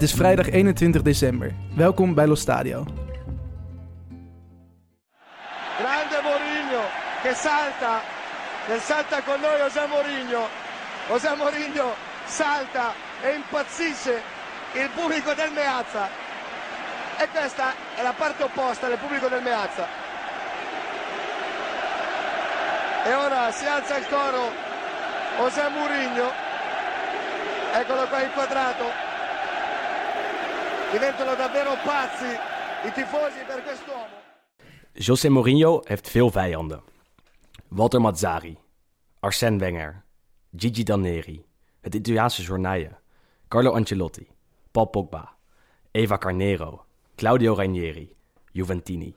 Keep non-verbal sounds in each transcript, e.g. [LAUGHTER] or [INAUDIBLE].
Het is vrijdag 21 december. Welkom bij Los Stadio. Grande Mourinho che salta, che salta con noi José Mourinho. José Mourinho salta e impazzisce il pubblico del Meazza. E questa è la parte opposta del pubblico del Meazza. E ora si alza il coro José Mourinho. Eccolo qua inquadrato. Diventano davvero pazzi i tifosi per quest'uomo. José Mourinho heeft veel vijanden. Walter Mazzari, Arsène Wenger, Gigi Danneri, het Italiaanse Journaille, Carlo Ancelotti, Paul Pogba, Eva Carnero, Claudio Ranieri, Juventini,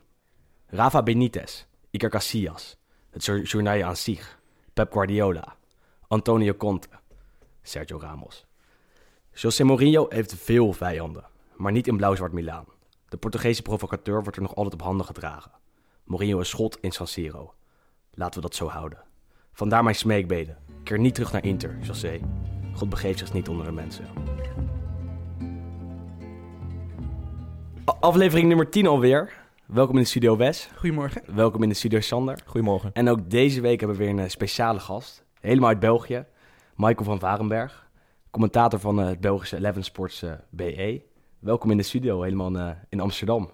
Rafa Benitez, Iker Casillas, het Jour- Journaille aan zich, Pep Guardiola, Antonio Conte, Sergio Ramos. José Mourinho heeft veel vijanden, maar niet in blauw-zwart Milaan. De Portugese provocateur wordt er nog altijd op handen gedragen. Mourinho is schot in San Siro. Laten we dat zo houden. Vandaar mijn smeekbeden. Keer niet terug naar Inter, José. God begeeft zich niet onder de mensen. Aflevering nummer 10 alweer. Welkom in de studio Wes. Goedemorgen. Welkom in de studio Sander. Goedemorgen. En ook deze week hebben we weer een eh, speciale gast. Helemaal uit België. Michael van Varenberg. Commentator van eh, het Belgische Eleven Sports eh, BE. Welkom in de studio, helemaal eh, in Amsterdam.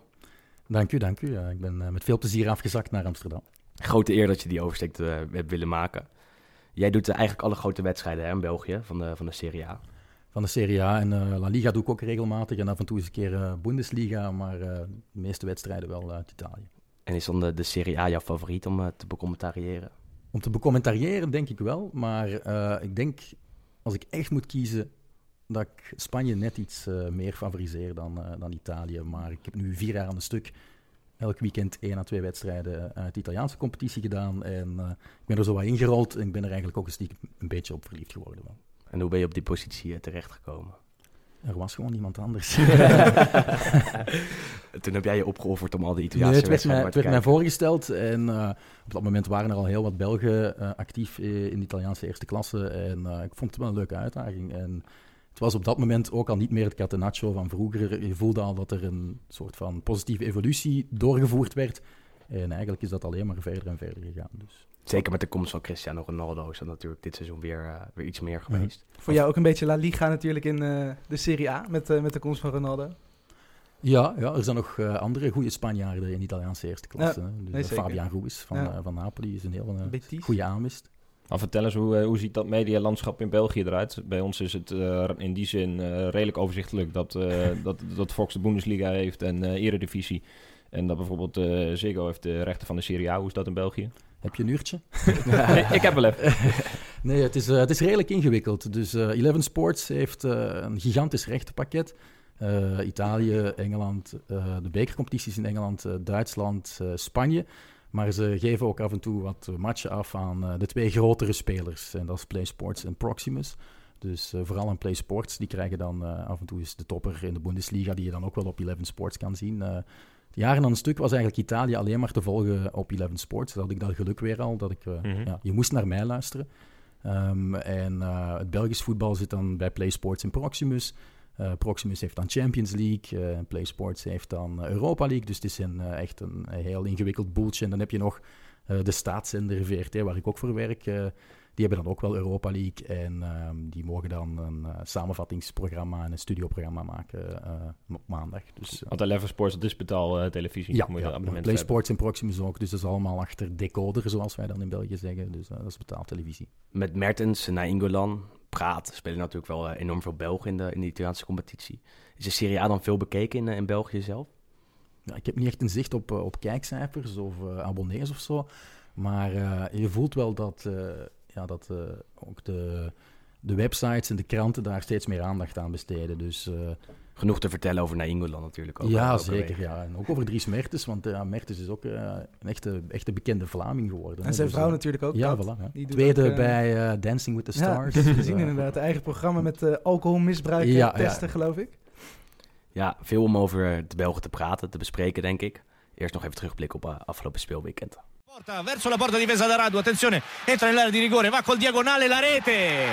Dank u, dank u. Ik ben eh, met veel plezier afgezakt naar Amsterdam. Grote eer dat je die oversteek eh, hebt willen maken. Jij doet eigenlijk alle grote wedstrijden hè, in België van de, van de Serie A. Van de Serie A en La Liga doe ik ook regelmatig. En af en toe eens een keer eh, Bundesliga, maar de meeste wedstrijden wel uit Italië. En is dan de, de Serie A jouw favoriet om te becommentariëren? Om te becommentariëren denk ik wel, maar ik denk als ik echt moet kiezen dat ik Spanje net iets eh, meer favoriseer dan, eh, dan Italië. Maar ik heb nu vier jaar aan een stuk elk weekend één à twee wedstrijden uit de Italiaanse competitie gedaan. En eh, ik ben er zo wat ingerold en ik ben er eigenlijk ook een stiekem een beetje op verliefd geworden. Wel. En hoe ben je op die positie terechtgekomen? Er was gewoon niemand anders. [LAUGHS] Toen heb jij je opgeofferd om al die Nee, Italiaanse het werd, mij, wedstrijden het werd te mij voorgesteld en op dat moment waren er al heel wat Belgen actief in de Italiaanse eerste klasse. En ik vond het wel een leuke uitdaging. En het was op dat moment ook al niet meer het catenaccio van vroeger. Je voelde al dat er een soort van positieve evolutie doorgevoerd werd. En eigenlijk is dat alleen maar verder en verder gegaan. Dus. Zeker met de komst van Cristiano Ronaldo is dat natuurlijk dit seizoen weer, eh, weer iets meer geweest. Voor jou ook een beetje La Liga natuurlijk in eh, de Serie A met, eh, met de komst van Ronaldo. Ja, ja, er zijn nog eh, andere goede Spanjaarden in de Italiaanse eerste klasse. Ja, dus, nee. Fabian Ruiz van, Ja. van Napoli is een heel goede aanwist. Nou, vertel eens, hoe, eh, hoe ziet dat medialandschap in België eruit? Bij ons is het eh, in die zin eh, redelijk overzichtelijk dat, eh, [LAUGHS] dat, dat Fox de Bundesliga heeft en Eredivisie. En dat bijvoorbeeld Ziggo heeft de rechten van de Serie A. Hoe is dat in België? Heb je een uurtje? [LAUGHS] Nee, ik heb wel even. [LAUGHS] Nee, het is, het is redelijk ingewikkeld. Dus Eleven Sports heeft een gigantisch rechtenpakket. Italië, Engeland, de bekercompetities in Engeland, Duitsland, Spanje. Maar ze geven ook af en toe wat matchen af aan eh, de twee grotere spelers. En dat is Play Sports en Proximus. Dus eh, vooral aan Play Sports, die krijgen dan eh, af en toe eens de topper in de Bundesliga, die je dan ook wel op Eleven Sports kan zien. Eh, jaren aan een stuk was eigenlijk Italië alleen maar te volgen op Eleven Sports. Dat had ik dat geluk weer al, dat ik, Mhm. ja, je moest naar mij luisteren. Ehm, en het Belgisch voetbal zit dan bij Play Sports en Proximus. Eh, Proximus heeft dan Champions League, eh, en Play Sports heeft dan eh, Europa League. Dus het is een, eh, echt een, een heel ingewikkeld boeltje. En dan heb je nog eh, de staatszender VRT, waar ik ook voor werk. eh, die hebben dan ook wel Europa League. En ehm, die mogen dan een eh, samenvattingsprogramma en een studioprogramma maken eh, op maandag. Dus, Want Eleven Sports, dat is betaal eh, televisie. ja, Moet je ja abonnement Play hebben. Sports en Proximus ook. Dus dat is allemaal achter decoder, zoals wij dan in België zeggen. Dus eh, dat is betaald televisie. Met Mertens, Nainggolan, Praat spelen natuurlijk wel eh, enorm veel Belgen in de, in de Italiaanse competitie. Is de Serie A dan veel bekeken in, eh, in België zelf? Ja, ik heb niet echt een zicht op, eh, op kijkcijfers of abonnees of zo. Maar je voelt wel dat, ja, dat ook de, de websites en de kranten daar steeds meer aandacht aan besteden. Dus Genoeg te vertellen over Nainggolan natuurlijk ook. ja, Ook zeker. Ja. En ook over Dries Mertens, want ja, Mertens is ook eh, een echte, echte bekende Vlaming geworden. En hè. zijn Dus, vrouw eh, natuurlijk ook. Ja, dat. voilà. ja. Doet Tweede ook, eh, bij eh, Dancing with the Stars. [LAUGHS] Dus, gezien inderdaad. Een eigen programma met eh, alcoholmisbruik Ja, ja. testen, geloof ik. Ja, veel om over de Belgen te praten, te bespreken, denk ik. Eerst nog even terugblikken op afgelopen speelweekend. Porta verso la porta difesa da Radu, attenzione, entra nell'area di rigore, va col diagonale la rete.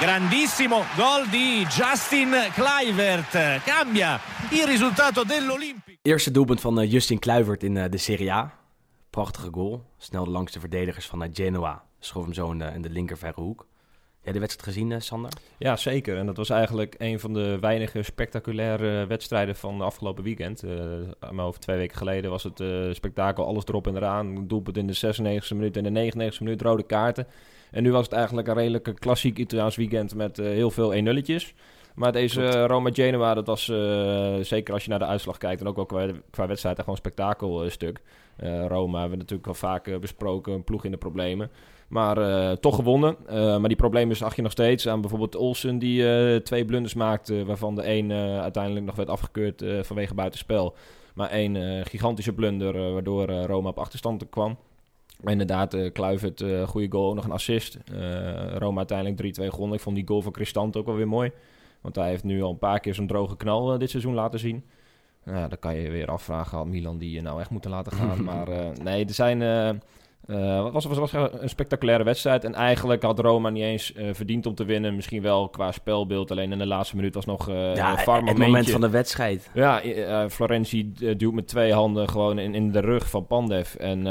Grandissimo gol di Justin Kluivert. Cambia il risultato dell'Olimpico. Eerste doelpunt van eh, Justin Kluivert in eh, de Serie A. Prachtige goal. Snel langs de verdedigers van eh, Genoa. Schoof hem zo in de, in de linker verre hoek. De wedstrijd gezien, eh, Sander? Ja, zeker. En dat was eigenlijk een van de weinige spectaculaire wedstrijden van de afgelopen weekend. Uh, mijn hoofd twee weken geleden was het uh, spektakel, alles erop en eraan. Doelpunt in de 96e minuut en de 99e minuut, rode kaarten. En nu was het eigenlijk een redelijk klassiek Italiaans weekend met heel veel 1-nulletjes. Maar deze uh, Roma Genoa, dat was uh, zeker als je naar de uitslag kijkt en ook wel qua, qua wedstrijd gewoon een spektakelstuk. Uh, Roma hebben we natuurlijk al vaak besproken, een ploeg in de problemen. Maar toch gewonnen. maar die problemen zag je nog steeds aan bijvoorbeeld Olsen, die twee blunders maakte, waarvan de een uiteindelijk nog werd afgekeurd vanwege buitenspel. Maar één gigantische blunder, waardoor Roma op achterstand kwam. Maar inderdaad, Kluivert, goede goal, nog een assist. Roma uiteindelijk 3-2 gewonnen. Ik vond die goal van Cristante ook wel weer mooi. Want hij heeft nu al een paar keer zo'n droge knal uh, dit seizoen laten zien. Nou, dan kan je weer afvragen, had Milan die je nou echt moeten laten gaan. [LAUGHS] maar uh, nee, er zijn... Uh, uh, was, was, was een spectaculaire wedstrijd. En eigenlijk had Roma niet eens uh, verdiend om te winnen. Misschien wel qua spelbeeld. Alleen in de laatste minuut was nog uh, ja, het moment van de wedstrijd. Ja, uh, Florenzi duwt met twee handen gewoon in, in de rug van Pandev. En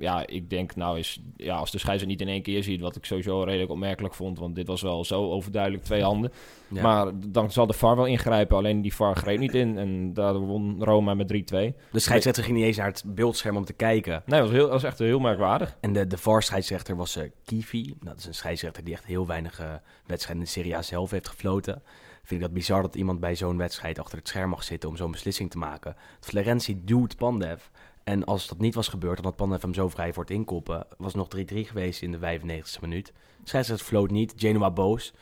ja, ik denk nou is... Ja, als de scheidsrechter niet in één keer ziet... Wat ik sowieso redelijk opmerkelijk vond. Want dit was wel zo overduidelijk twee handen. Ja. Maar dan zal de VAR wel ingrijpen. Alleen die VAR greep niet in. En daar won Roma met 3-2. De scheidsrechter ging niet eens naar het beeldscherm om te kijken. Nee, dat was, heel, was echt heel merkwaardig. En de, de VAR-scheidsrechter was uh, Kivi. Nou, dat is een scheidsrechter die echt heel weinig uh, wedstrijden in de Serie A zelf heeft gefloten. Vind ik dat bizar dat iemand bij zo'n wedstrijd achter het scherm mag zitten om zo'n beslissing te maken. Florentie duwt Pandev. En als dat niet was gebeurd, dan had Pandev hem zo vrij voor het inkoppen. Was nog 3-3 geweest in de 95e minuut. Scheidsrechter floot niet. Genoa boos.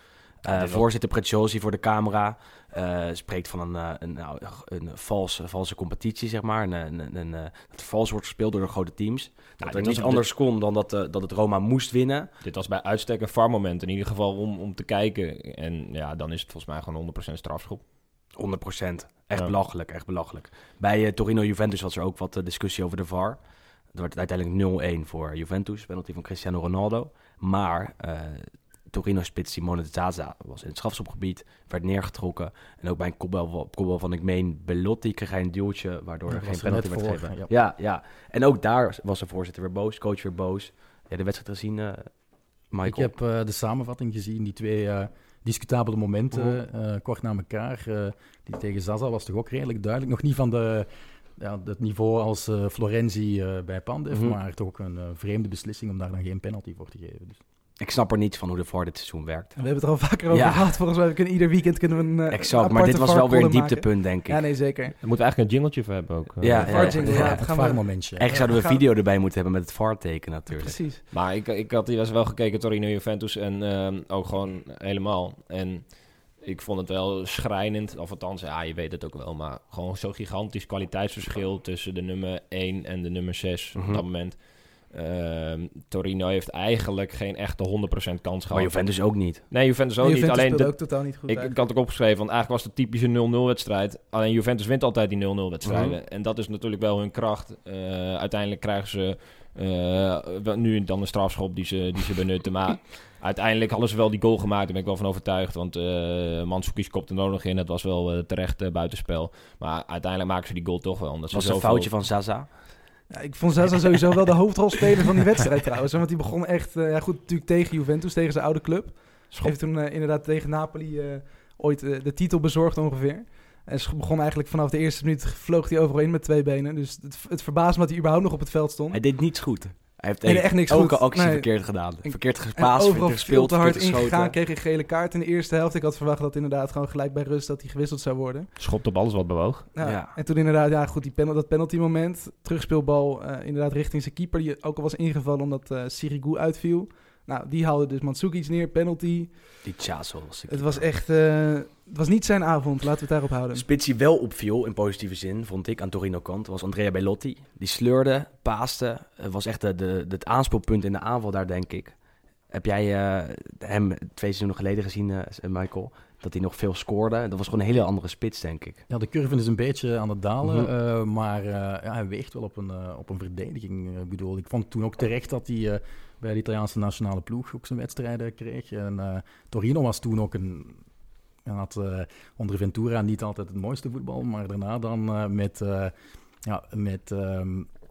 Uh, voorzitter Preziosi voor de camera uh, spreekt van een, uh, een, nou, een valse, valse competitie, zeg maar. Een, een, een, dat vals wordt gespeeld door de grote teams. Nou, dat er niet anders dit... kon dan dat, dat het Roma moest winnen. Dit was bij uitstek een VAR-moment, in ieder geval om, om te kijken. En ja, dan is het volgens mij gewoon 100% strafschop. 100%. Echt ja. belachelijk, echt belachelijk. Bij Torino-Juventus was er ook wat discussie over de VAR. Er werd uiteindelijk 0-1 voor Juventus, penalty van Cristiano Ronaldo. Maar Torino-spits Simone Zaza was in het strafschopgebied, werd neergetrokken. En ook bij een kopbal, kopbal van, ik meen, Belotti kreeg hij een duwtje, waardoor er geen penalty werd gegeven. Ja. ja, ja. En ook daar was de voorzitter weer boos, coach weer boos. Ja, de wedstrijd gezien, uh, Michael? Ik heb uh, de samenvatting gezien, die twee uh, discutabele momenten, oh. kort na elkaar. die tegen Zaza was toch ook redelijk duidelijk. Nog niet van de... Ja, het niveau als Florenzi bij Pandev, mm -hmm. maar toch ook een vreemde beslissing om daar dan geen penalty voor te geven. Dus. Ik snap er niet van hoe de VAR dit seizoen werkt. We hebben het er al vaker over ja. gehad. Volgens mij kunnen ieder weekend kunnen we een uh, Exact, maar dit was wel weer een dieptepunt, denk ik. Ja, nee, zeker. Daar moeten we eigenlijk een jingletje voor hebben ook. Ja, ja, ja, ja, ja, het gaan momentje. Echt zouden we een video erbij moeten hebben met het VAR-teken natuurlijk. Precies. Maar ik, ik had hier was wel gekeken, Torino Juventus, en uh, ook gewoon helemaal. En ik vond het wel schrijnend, of althans, ja, je weet het ook wel, maar gewoon zo'n gigantisch kwaliteitsverschil tussen de nummer 1 en de nummer 6 mm -hmm. op dat moment. Uh, Torino heeft eigenlijk geen echte 100% kans gehad. Maar Juventus ook niet. Nee, Juventus ook nee, Juventus niet. Alleen de, ook totaal niet goed ik, ik had het ook opgeschreven, want eigenlijk was het typische 0-0 wedstrijd. Alleen Juventus wint altijd die 0-0 wedstrijden. Mm -hmm. En dat is natuurlijk wel hun kracht. Uh, uiteindelijk krijgen ze uh, nu dan een strafschop die ze, die ze [LAUGHS] benutten. maar uiteindelijk hadden ze wel die goal gemaakt. Daar ben ik wel van overtuigd. Want uh, Mandzukic kopte er nog in. Het was wel uh, terecht uh, buitenspel. Maar uiteindelijk maken ze die goal toch wel. Dat was een foutje van Zaza. Ja, ik vond Zaza sowieso wel de hoofdrolspeler van die wedstrijd [LAUGHS] trouwens. Want die begon echt, uh, ja goed, natuurlijk tegen Juventus, tegen zijn oude club. Schop. Heeft toen uh, inderdaad tegen Napoli uh, ooit de titel bezorgd ongeveer. En ze begon eigenlijk vanaf de eerste minuut, vloog hij overal in met twee benen. Dus het, het verbaast me dat hij überhaupt nog op het veld stond. Hij deed niets goed. Hij heeft nee, echt niks elke goed. actie nee. verkeerd gedaan. Verkeerd gespaast, overal verkeerd gespeeld, te hard verkeerd ingegaan, kreeg een gele kaart in de eerste helft. Ik had verwacht dat inderdaad gewoon gelijk bij rust dat hij gewisseld zou worden. Schopt op alles wat bewoog. Ja. ja. En toen inderdaad, ja goed, die penalty, dat penalty moment. Terugspeelbal uh, inderdaad richting zijn keeper. Die ook al was ingevallen omdat uh, Sirigu uitviel. Nou, die haalde dus Mandzukic neer, penalty. Die Chazo was Het was echt... Uh, het was niet zijn avond, laten we het daarop houden. Spits die wel opviel, in positieve zin, vond ik, aan Torino kant, was Andrea Bellotti. Die sleurde, paaste. Het was echt de, de, het aanspeelpunt in de aanval daar, denk ik. Heb jij uh, hem twee seizoenen geleden gezien, uh, Michael? Dat hij nog veel scoorde. Dat was gewoon een hele andere spits, denk ik. Ja, de curve is een beetje aan het dalen, Mhm. eh, maar eh, ja, hij weegt wel op een, eh, op een verdediging. Ik bedoel, ik vond toen ook terecht dat hij eh, bij de Italiaanse nationale ploeg ook zijn wedstrijden kreeg. En eh, Torino was toen ook een... Had eh, onder Ventura niet altijd het mooiste voetbal, maar daarna dan eh, met, ja, met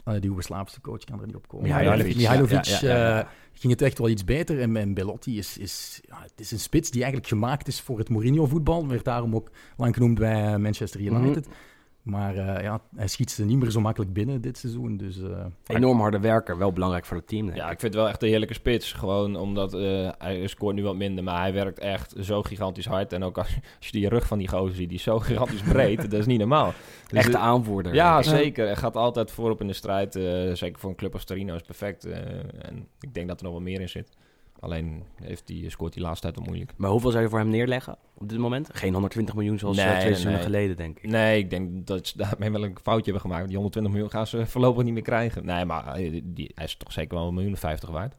eh, die Joegoslavische coach, kan er niet op komen. Mihailovic, Mihailovic, ja, ja, ja, ja. ging het echt wel iets beter. En, en Bellotti is, is, ja, het is een spits die eigenlijk gemaakt is voor het Mourinho-voetbal. Werd daarom ook lang genoemd bij Manchester United. Maar eh, ja, hij schiet ze niet meer zo makkelijk binnen dit seizoen. Dus eh, Enorm harde werker, wel belangrijk voor het team, denk Ja, ik. ik vind het wel echt een heerlijke spits. Gewoon omdat eh, hij scoort nu wat minder, maar hij werkt echt zo gigantisch hard. En ook als, als je die rug van die gozer ziet, die is zo gigantisch breed. [LAUGHS] dat is niet normaal. Dus Echte aanvoerder. Ja, zeker. Hij gaat altijd voorop in de strijd. eh, zeker voor een club als Torino is perfect. eh, en ik denk dat er nog wel meer in zit. Alleen heeft die, scoort hij laatste tijd wel moeilijk. Maar hoeveel zou je voor hem neerleggen op dit moment? Geen 120 miljoen zoals eh, Nee, twee nee, seizoenen nee. geleden, denk ik. Nee, ik denk dat ze daarmee wel een foutje hebben gemaakt. Die 120 miljoen gaan ze [LAUGHS] voorlopig niet meer krijgen. Nee, maar eh, die, hij is toch zeker wel een miljoen of 50 waard.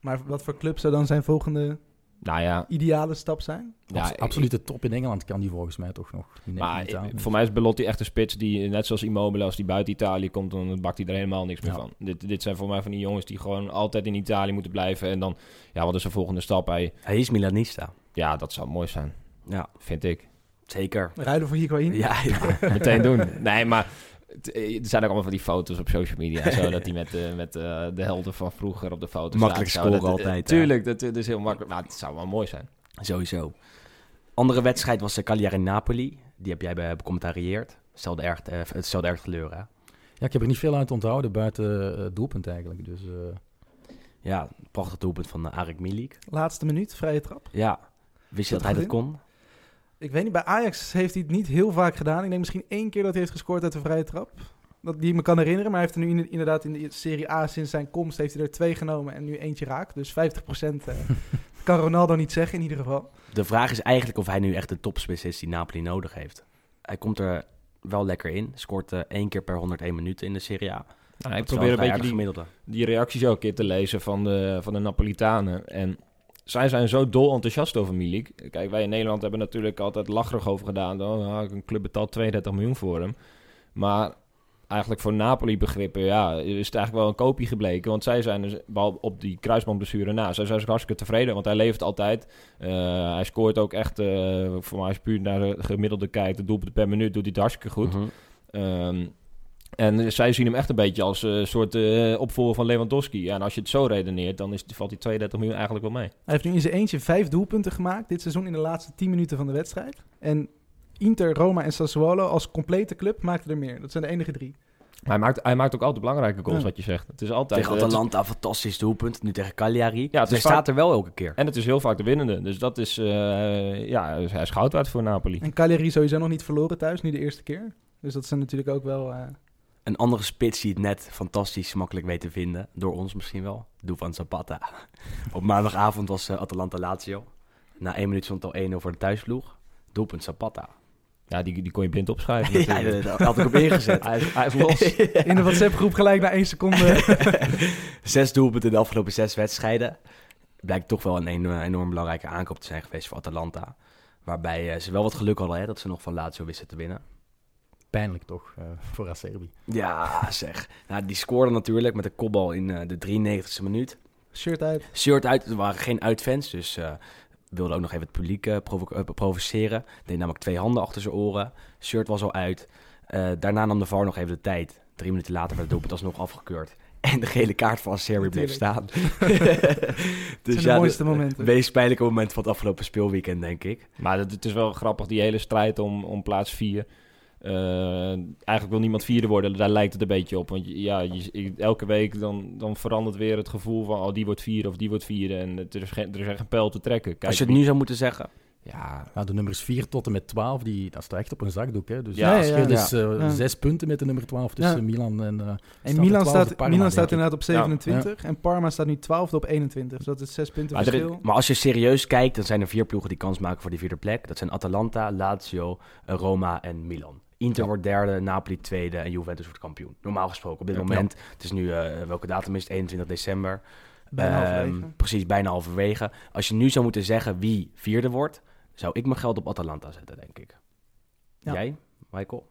Maar wat voor club zou dan zijn volgende Nou ja, ideale stap zijn? ja abs- absolute top in Engeland kan die volgens mij toch nog. Maar neemt niet aan. eh, voor mij is Belotti echt een spits die, net zoals Immobile, als die buiten Italië komt, dan bakt hij er helemaal niks meer Ja. van. Dit, dit zijn voor mij van die jongens die gewoon altijd in Italië moeten blijven. En dan, ja, wat is de volgende stap? Hij, Hij is Milanista. ja, dat zou mooi zijn, Ja, vind ik. zeker. Ruilen voor Higuain? Ja, ja. [LAUGHS] Meteen doen. Nee, maar er zijn ook allemaal van die foto's op social media en zo, dat hij met, eh, met eh, de helden van vroeger op de foto Makkelijk staat. Scoren dat- eh, altijd? Tuurlijk, dat, dat is heel makkelijk. Maar het zou wel mooi zijn. sowieso. Andere wedstrijd was de Cagliari-Napoli. Die heb jij be- becommentarieerd. Hetzelfde erg, eh, hetzelfde erg kleur, hè? Ja, ik heb er niet veel uit onthouden buiten eh, het doelpunt eigenlijk. Dus eh, Ja, prachtig doelpunt van uh, Arik Milik. Laatste minuut, vrije trap. Ja, wist je dat Zat hij het dat kon? Ik weet niet, bij Ajax heeft hij het niet heel vaak gedaan. Ik denk misschien één keer dat hij heeft gescoord uit de vrije trap. Dat die ik me kan herinneren. Maar hij heeft er nu in- inderdaad in de Serie A sinds zijn komst heeft hij er twee genomen en nu eentje raak. Dus 50% eh, [LAUGHS] kan Ronaldo niet zeggen in ieder geval. De vraag is eigenlijk of hij nu echt de topspits is die Napoli nodig heeft. Hij komt er wel lekker in. Scoort eh, één keer per 101 minuten in de Serie A. Nou, ik probeer een beetje die reacties ook een keer te lezen van de, van de Napolitanen. En zij zijn zo dol enthousiast over Milik. Kijk, wij in Nederland hebben natuurlijk altijd lacherig over gedaan. Oh, nou, een club betaalt 32 miljoen voor hem. Maar eigenlijk voor Napoli begrippen, ja, is het eigenlijk wel een kopie gebleken. Want zij zijn dus, behalve op die kruisbandblessure na, zij zijn dus hartstikke tevreden. Want hij leeft altijd. Eh, hij scoort ook echt, eh, voor mij als puur naar de gemiddelde kijkt, de doelpunten per minuut, doet hij het hartstikke goed. Mhm. Ehm, en zij zien hem echt een beetje als een soort eh, opvolger van Lewandowski. Ja, en als je het zo redeneert, dan is, valt die 32 miljoen eigenlijk wel mee. Hij heeft nu in zijn eentje vijf doelpunten gemaakt dit seizoen in de laatste 10 minuten van de wedstrijd. En Inter, Roma en Sassuolo als complete club maakten er meer. Dat zijn de enige drie. Maar hij maakt, hij maakt ook altijd belangrijke goals, Ja. wat je zegt. Het is altijd... Tegen eh, het Atalanta, fantastisch doelpunt. Nu tegen Cagliari. Ja, het hij is staat er wel elke keer. en het is heel vaak de winnende. Dus dat is... eh, ja, hij is goud waard voor Napoli. En Cagliari sowieso nog niet verloren thuis, nu de eerste keer. Dus dat zijn natuurlijk ook wel... eh, Een andere spits die het net fantastisch makkelijk weet te vinden. Door ons misschien wel. Doe van Zapata. [LAUGHS] Op maandagavond was eh, Atalanta-Lazio. Na één minuut stond het al 1-0 voor de thuisploeg. Doelpunt Zapata. Ja, die, die kon je blind opschrijven. [LAUGHS] ja, natuurlijk. daar had ik op ingezet. [LAUGHS] hij, is, hij is los. in de WhatsApp-groep gelijk na één seconde. zes doelpunten in de afgelopen zes wedstrijden. Blijkt toch wel een enorm, enorm belangrijke aankoop te zijn geweest voor Atalanta. Waarbij eh, ze wel wat geluk hadden hè, dat ze nog van Lazio wisten te winnen. Pijnlijk toch eh, voor Acerbi. Ja, zeg. Nou, die scoorde natuurlijk met een kopbal in eh, de 93e minuut. Shirt uit. Shirt uit, er waren geen uitfans, dus eh wilde ook nog even het publiek provo- provoceren. Deed namelijk twee handen achter zijn oren. Shirt was al uit. Eh, daarna nam de VAR nog even de tijd. Drie minuten later werd het doelpunt alsnog afgekeurd. [LAUGHS] En de gele kaart van Serbi bleef staan. [LAUGHS] [LAUGHS] dus zijn de mooiste momenten. Het meest pijnlijke moment van het afgelopen speelweekend, denk ik. Maar het, het is wel grappig, die hele strijd om, om plaats 4. Eigenlijk wil niemand vierde worden, daar lijkt het een beetje op. Want ja, je, elke week dan, dan verandert weer het gevoel van... oh, die wordt vierde of die wordt vierde. En het, er, is geen, er is echt een pijl te trekken. Kijk, Als je het nu zou moeten zeggen. Ja, Ja, de nummers 4 tot en met 12, die, dat staat echt op een zakdoek. Hè? Dus Ja, ja, ja, verschil ja. is eh, Ja. zes punten met de nummer 12 tussen Ja. Milan en... eh, En Milan op 12e staat, Parma, Milan staat inderdaad op 27 en Parma staat nu 12 op 21. Dus dat is 6 punten Maar er is- verschil. Maar als je serieus kijkt, dan zijn er vier ploegen die kans maken voor die vierde plek. Dat zijn Atalanta, Lazio, eh, Roma en Milan. Inter Ja. wordt derde, Napoli tweede en Juventus wordt kampioen. Normaal gesproken op dit Ja. moment. Het is nu, eh, welke datum is het? 21 december. Bijna Ehm. Precies, bijna halverwege. Als je nu zou moeten zeggen wie vierde wordt, zou ik mijn geld op Atalanta zetten, denk ik. Ja. Jij, Michael?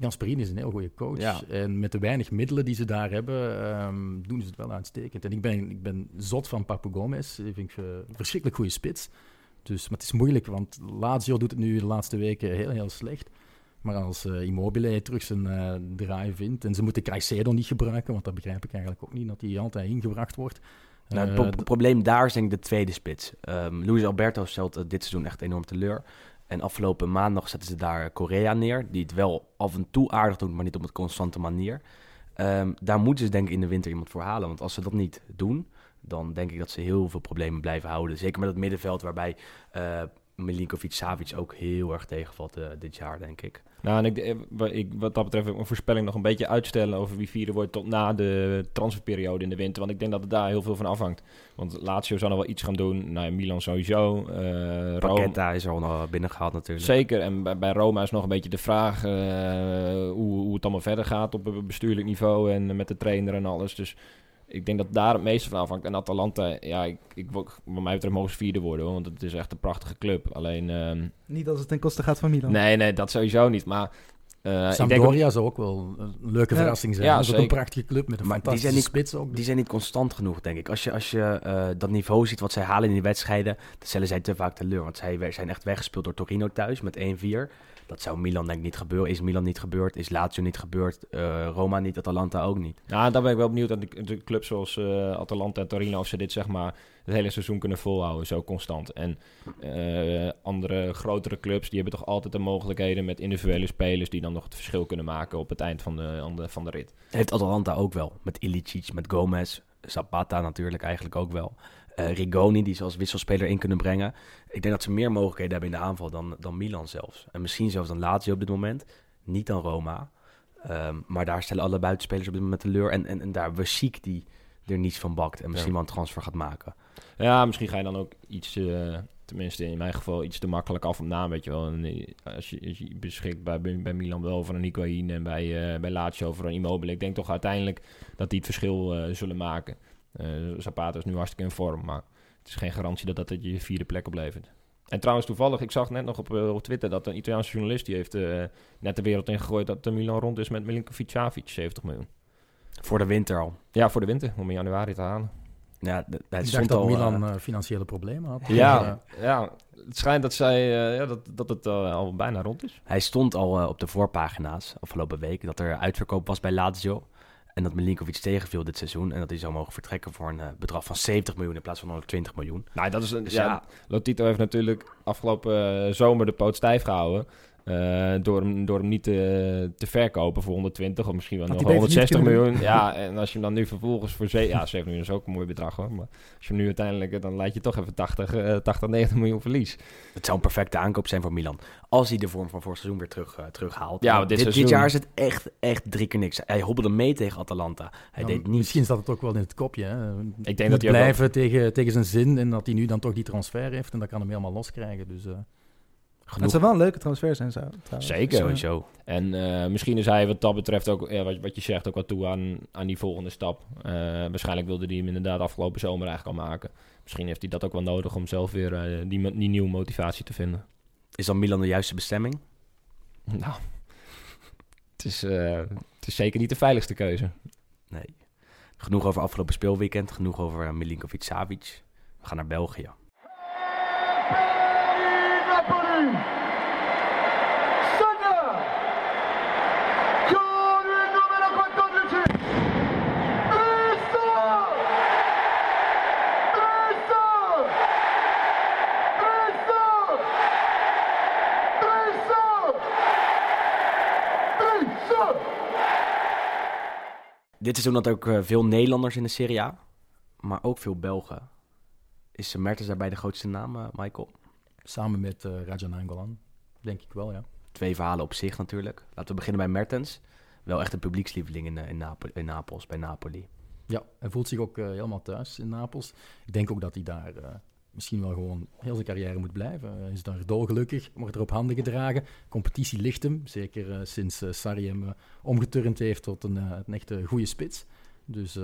Gasperini is een heel goede coach. Ja. En met de weinig middelen die ze daar hebben, ehm, doen ze het wel uitstekend. En ik ben, ik ben zot van Papu Gomez. Die vind ik eh, een verschrikkelijk goede spits. Dus, maar het is moeilijk, want Lazio doet het nu de laatste weken heel, heel slecht. Maar als eh, Immobile terug zijn eh, draai vindt... en ze moeten Caicedo niet gebruiken, want dat begrijp ik eigenlijk ook niet... dat hij altijd ingebracht wordt. Nou, het Eh, pro- probleem daar is denk ik de tweede spits. Ehm Luis Alberto stelt dit seizoen echt enorm teleur. En afgelopen maandag zetten ze daar Correa neer, die het wel af en toe aardig doet, maar niet op een constante manier. Ehm, daar moeten ze denk ik in de winter iemand voor halen, want als ze dat niet doen, dan denk ik dat ze heel veel problemen blijven houden. Zeker met het middenveld, waarbij Milinkovic-Savic ook heel erg tegenvalt eh, dit jaar, denk ik. Nou, en ik, eh, ik, wat dat betreft wil ik mijn voorspelling nog een beetje uitstellen over wie vierde wordt tot na de transferperiode in de winter. Want ik denk dat het daar heel veel van afhangt. Want Lazio zal nog wel iets gaan doen. Nou, Milan sowieso. eh Rome. Paqueta is er al nog binnengehaald natuurlijk. Zeker, en bij, bij Roma is nog een beetje de vraag eh, hoe, hoe het allemaal verder gaat op bestuurlijk niveau en met de trainer en alles. Dus ik denk dat daar het meeste van afhangt. En Atalanta, ja, ik, ik, wil- wat mij betreft mogen ze vierde worden, hoor, want het is echt een prachtige club. Alleen, ehm, Niet als het ten koste gaat van Milan. nee, nee, dat sowieso niet. Maar eh, ik denk ook- Sampdoria zou ook wel een leuke Ja. verrassing zijn. Ja, dat is ook een prachtige club met een Maar die zijn niet- spits ook. Die zijn niet constant genoeg, denk ik. Als je, als je eh, dat niveau ziet wat zij halen in die wedstrijden, dan stellen zij te vaak teleur. Want zij zijn echt weggespeeld door Torino thuis met 1-4. Dat zou Milan denk ik niet gebeuren. Is Milan niet gebeurd? Is Lazio niet gebeurd? Eh, Roma niet? Atalanta ook niet. Ja, daar ben ik wel benieuwd aan de, de clubs zoals eh, Atalanta en Torino, of ze dit zeg maar het hele seizoen kunnen volhouden, zo constant. En eh, andere grotere clubs, die hebben toch altijd de mogelijkheden met individuele spelers die dan nog het verschil kunnen maken op het eind van de, van de, van de rit. Heeft Atalanta ook wel. Met Ilicic, met Gomez, Zapata natuurlijk eigenlijk ook wel. Eh, Rigoni, die ze als wisselspeler in kunnen brengen. Ik denk dat ze meer mogelijkheden hebben in de aanval dan, dan Milan zelfs. En misschien zelfs dan Lazio op dit moment. Niet dan Roma. Ehm, maar daar stellen alle buitenspelers op dit moment teleur. En, en, en daar we Chic die er niets van bakt. En misschien Ja. wel een transfer gaat maken. Ja, misschien ga je dan ook iets, tenminste in mijn geval, iets te makkelijk af op naam, weet je wel. En, eh, als, je, als je beschikt bij, bij Milan wel over een Higuain en bij, eh bij Lazio over een Immobile. Ik denk toch uiteindelijk dat die het verschil zullen maken. Eh Zapata is nu hartstikke in vorm, maar het is geen garantie dat dat het je vierde plek oplevert. En trouwens, toevallig, ik zag net nog op, eh, op Twitter dat een Italiaanse journalist die heeft eh, net de wereld ingegooid dat de Milan rond is met Milinkovic Savic, 70 miljoen. Voor de winter al. Ja, voor de winter, om in januari te halen. Ja, d- het ik dacht stond dat al, Milan financiële problemen had. Ja, ja, het schijnt dat, zij, eh, ja, dat, dat het al bijna rond is. Hij stond al eh, op de voorpagina's afgelopen week dat er uitverkoop was bij Lazio. En dat Milinkovic tegenviel dit seizoen. En dat hij zou mogen vertrekken voor een eh, bedrag van 70 miljoen in plaats van 120 miljoen. Nou, dat is een, Dus ja, ja, Lotito heeft natuurlijk afgelopen eh, zomer de poot stijf gehouden. Eh, door, hem, door hem niet te, te verkopen voor 120 of misschien wel nog hij beter niet 160 kunnen miljoen. Ja, en als je hem dan nu vervolgens voor... Ze ja, 7 miljoen is ook een mooi bedrag hoor. Maar als je hem nu uiteindelijk... eh, dan leid je toch even 80, eh, 80 90 miljoen verlies. het zou een perfecte aankoop zijn voor Milan. Als hij de vorm van vorig seizoen weer terug, eh, terughaalt. Ja, dit dit, dit, seizoen- jaar is het echt, echt drie keer niks. Hij hobbelde mee tegen Atalanta. Hij Ja, deed niet. Misschien zat het ook wel in het kopje. Hè. Ik denk Moet dat hij ook blijven tegen, tegen zijn zin en dat hij nu dan toch die transfer heeft en dat kan hem helemaal loskrijgen. Dus, eh, Het zou wel een leuke transfer zijn, trouwens. Zeker. Dus, Sowieso. En eh, misschien is hij wat dat betreft ook, ja, wat, wat je zegt, ook wat toe aan, aan die volgende stap. Eh, waarschijnlijk wilde hij hem inderdaad afgelopen zomer eigenlijk al maken. Misschien heeft hij dat ook wel nodig om zelf weer eh, die, nieuwe motivatie te vinden. Is dan Milan de juiste bestemming? [LAUGHS] Nou, het is, eh, het is zeker niet de veiligste keuze. Nee. Genoeg over afgelopen speelweekend. Genoeg over uh, Milinkovic Savic. We gaan naar België. Dit seizoen had ook eh, veel Nederlanders in de Serie A. Maar ook veel Belgen. Is Mertens daarbij de grootste naam, eh, Michael? Samen met uh, Raja Nangolan, denk ik wel, ja. Twee verhalen op zich natuurlijk. Laten we beginnen bij Mertens. Wel echt een publiekslieveling in, eh, in, in Napels, bij Napoli. Ja, hij voelt zich ook eh, helemaal thuis in Napels. Ik denk ook dat hij daar misschien wel gewoon heel zijn carrière moet blijven. Hij is daar dolgelukkig, wordt er op handen gedragen. Competitie ligt hem, zeker sinds Sarri hem omgeturnd heeft tot een, een echte goede spits. Dus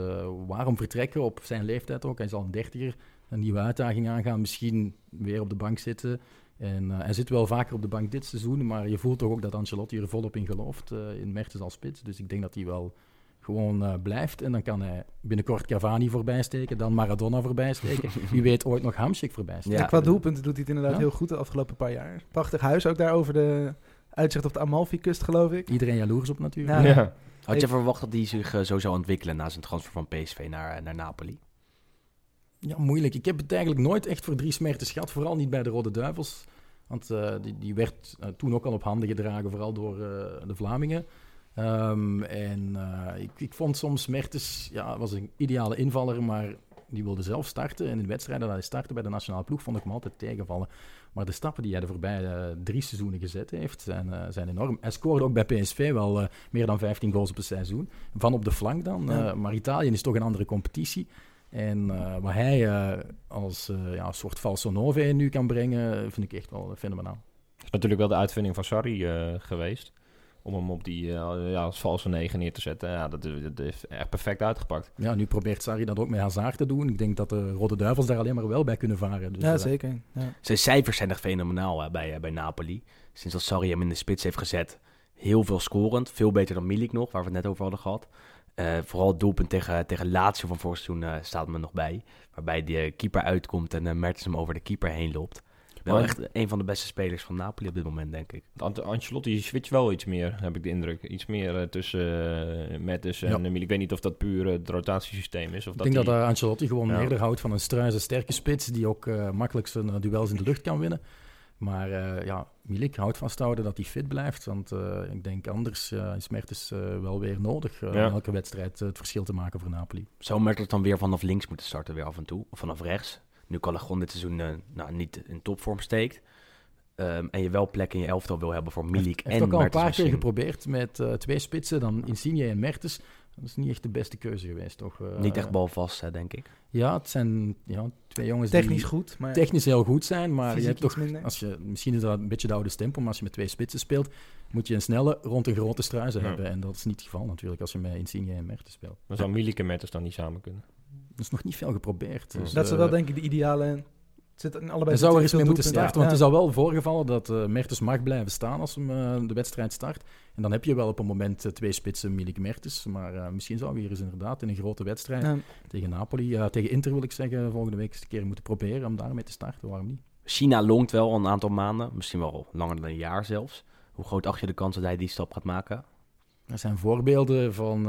waarom vertrekken op zijn leeftijd ook? Hij is al een dertiger, een nieuwe uitdaging aangaan, misschien weer op de bank zitten. En hij zit wel vaker op de bank dit seizoen, maar je voelt toch ook dat Ancelotti er volop in gelooft, in Mertens als spits. Dus ik denk dat hij wel gewoon blijft. En dan kan hij binnenkort Cavani voorbij steken, dan Maradona voorbij steken. [LAUGHS] Wie weet ooit nog Hamsik voorbij steken. Ja, qua doelpunten doet hij het inderdaad heel goed de afgelopen paar jaar. Prachtig huis ook daar over de uitzicht op de Amalfi-kust, geloof ik. Iedereen jaloers op natuurlijk. Ja. Had je verwacht dat hij zich uh, zo zou ontwikkelen na zijn transfer van PSV naar, naar Napoli? Ja, moeilijk. Ik heb het eigenlijk nooit echt voor drie smertes gehad. Vooral niet bij de Rode Duivels. Want uh, die, die, werd uh, toen ook al op handen gedragen, vooral door de Vlamingen. Um, en ik, ik, vond soms Mertens, ja, was een ideale invaller, maar die wilde zelf starten. En in wedstrijden dat hij startte bij de nationale ploeg, vond ik hem altijd tegenvallen. Maar de stappen die hij de voorbije drie seizoenen gezet heeft, zijn, zijn enorm. Hij scoorde ook bij PSV wel meer dan 15 goals op een seizoen. Van op de flank dan. Ja. maar Italië is toch een andere competitie. En uh, wat hij uh, als uh, ja, soort falso nove nu kan brengen, vind ik echt wel fenomenaal. Dat is natuurlijk wel de uitvinding van Sarri geweest. Om hem op die ja, als valse negen neer te zetten. Ja, dat, dat heeft echt perfect uitgepakt. Ja, nu probeert Sarri dat ook met Hazard te doen. Ik denk dat de Rode Duivels daar alleen maar wel bij kunnen varen. Dus, ja, zeker. Ja. Zijn cijfers zijn echt fenomenaal hè, bij, bij Napoli. Sinds dat Sarri hem in de spits heeft gezet. Heel veel scorend. Veel beter dan Milik nog, waar we het net over hadden gehad. Uh, vooral het doelpunt tegen, tegen Lazio van vorig seizoen uh, staat me nog bij. Waarbij de keeper uitkomt en uh, Mertens hem over de keeper heen loopt. Wel maar, echt een van de beste spelers van Napoli op dit moment, denk ik. Ancelotti switcht wel iets meer, heb ik de indruk. Iets meer tussen Mertens en ja. Ik weet niet of dat puur het rotatiesysteem is. Of ik dat denk die... dat Ancelotti gewoon ja. eerder houdt van een struise sterke spits... die ook makkelijk zijn duels in de lucht kan winnen. Maar uh, ja, Milik houdt vasthouden dat hij fit blijft. Want uh, ik denk anders uh, is Mertens wel weer nodig ja. in elke wedstrijd het verschil te maken voor Napoli. Zou Mertens dan weer vanaf links moeten starten, weer af en toe? Of vanaf rechts? Nu Calagon dit seizoen nou, niet in topvorm steekt. Um, en je wel plek in je elftal wil hebben voor Milik en Hij heeft ook al Mertens een paar keer geprobeerd met twee spitsen, dan Insigne en Mertens. Dat is niet echt de beste keuze geweest, toch? Uh, niet echt balvast, hè, denk ik. Ja, het zijn ja, twee jongens technisch die goed, maar technisch heel goed zijn. Maar je hebt toch, als je, misschien is dat een beetje de oude stempel, maar als je met twee spitsen speelt, moet je een snelle rond een grote struizen ja. hebben. En dat is niet het geval natuurlijk als je met Insigne en Mertens speelt. Maar zou Milik en Mertens dan niet samen kunnen? Dat is nog niet veel geprobeerd. Dus, dat is wel denk ik de ideale Zit in allebei hij zou er eens mee moeten starten, ja. want het is al wel voorgevallen dat uh, Mertens mag blijven staan als hem uh, de wedstrijd start. En dan heb je wel op een moment uh, twee spitsen, Milik Mertens. Maar misschien zou hij hier eens inderdaad in een grote wedstrijd ja. tegen Napoli, tegen Inter wil ik zeggen, volgende week eens een keer moeten proberen om daarmee te starten. Waarom niet? China longt wel een aantal maanden, misschien wel langer dan een jaar zelfs. Hoe groot acht je de kans dat hij die stap gaat maken? Er zijn voorbeelden van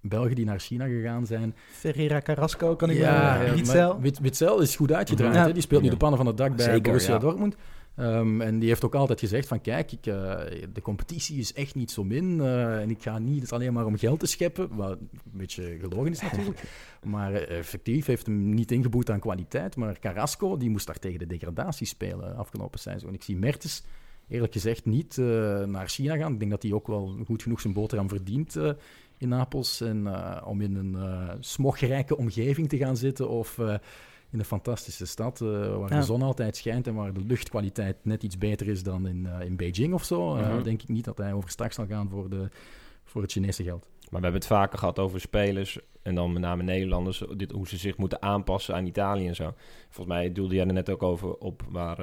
Belgen die naar China gegaan zijn. Ferreira Carrasco, kan ik ja, Witzel. Wit, Witzel is goed uitgedraaid. Ja. Die speelt nu de pannen van het dak bij Zeker, Borussia ja. Dortmund. Um, en die heeft ook altijd gezegd van kijk, ik, uh, de competitie is echt niet zo min. Uh, en ik ga niet alleen maar om geld te scheppen. Wat een beetje gelogen is natuurlijk. [LAUGHS] maar uh, effectief heeft hem niet ingeboet aan kwaliteit. Maar Carrasco, die moest daar tegen de degradatie spelen afgelopen seizoen. Ik zie Mertens eerlijk gezegd niet naar China gaan. Ik denk dat hij ook wel goed genoeg zijn boterham verdient in Napels. En uh, om in een uh, smogrijke omgeving te gaan zitten of uh, in een fantastische stad waar ja. de zon altijd schijnt en waar de luchtkwaliteit net iets beter is dan in, in Beijing of zo, mm -hmm. denk ik niet dat hij overstag zal gaan voor, de, voor het Chinese geld. Maar we hebben het vaker gehad over spelers en dan met name Nederlanders, dit, hoe ze zich moeten aanpassen aan Italië en zo. Volgens mij doelde jij er net ook over op waar,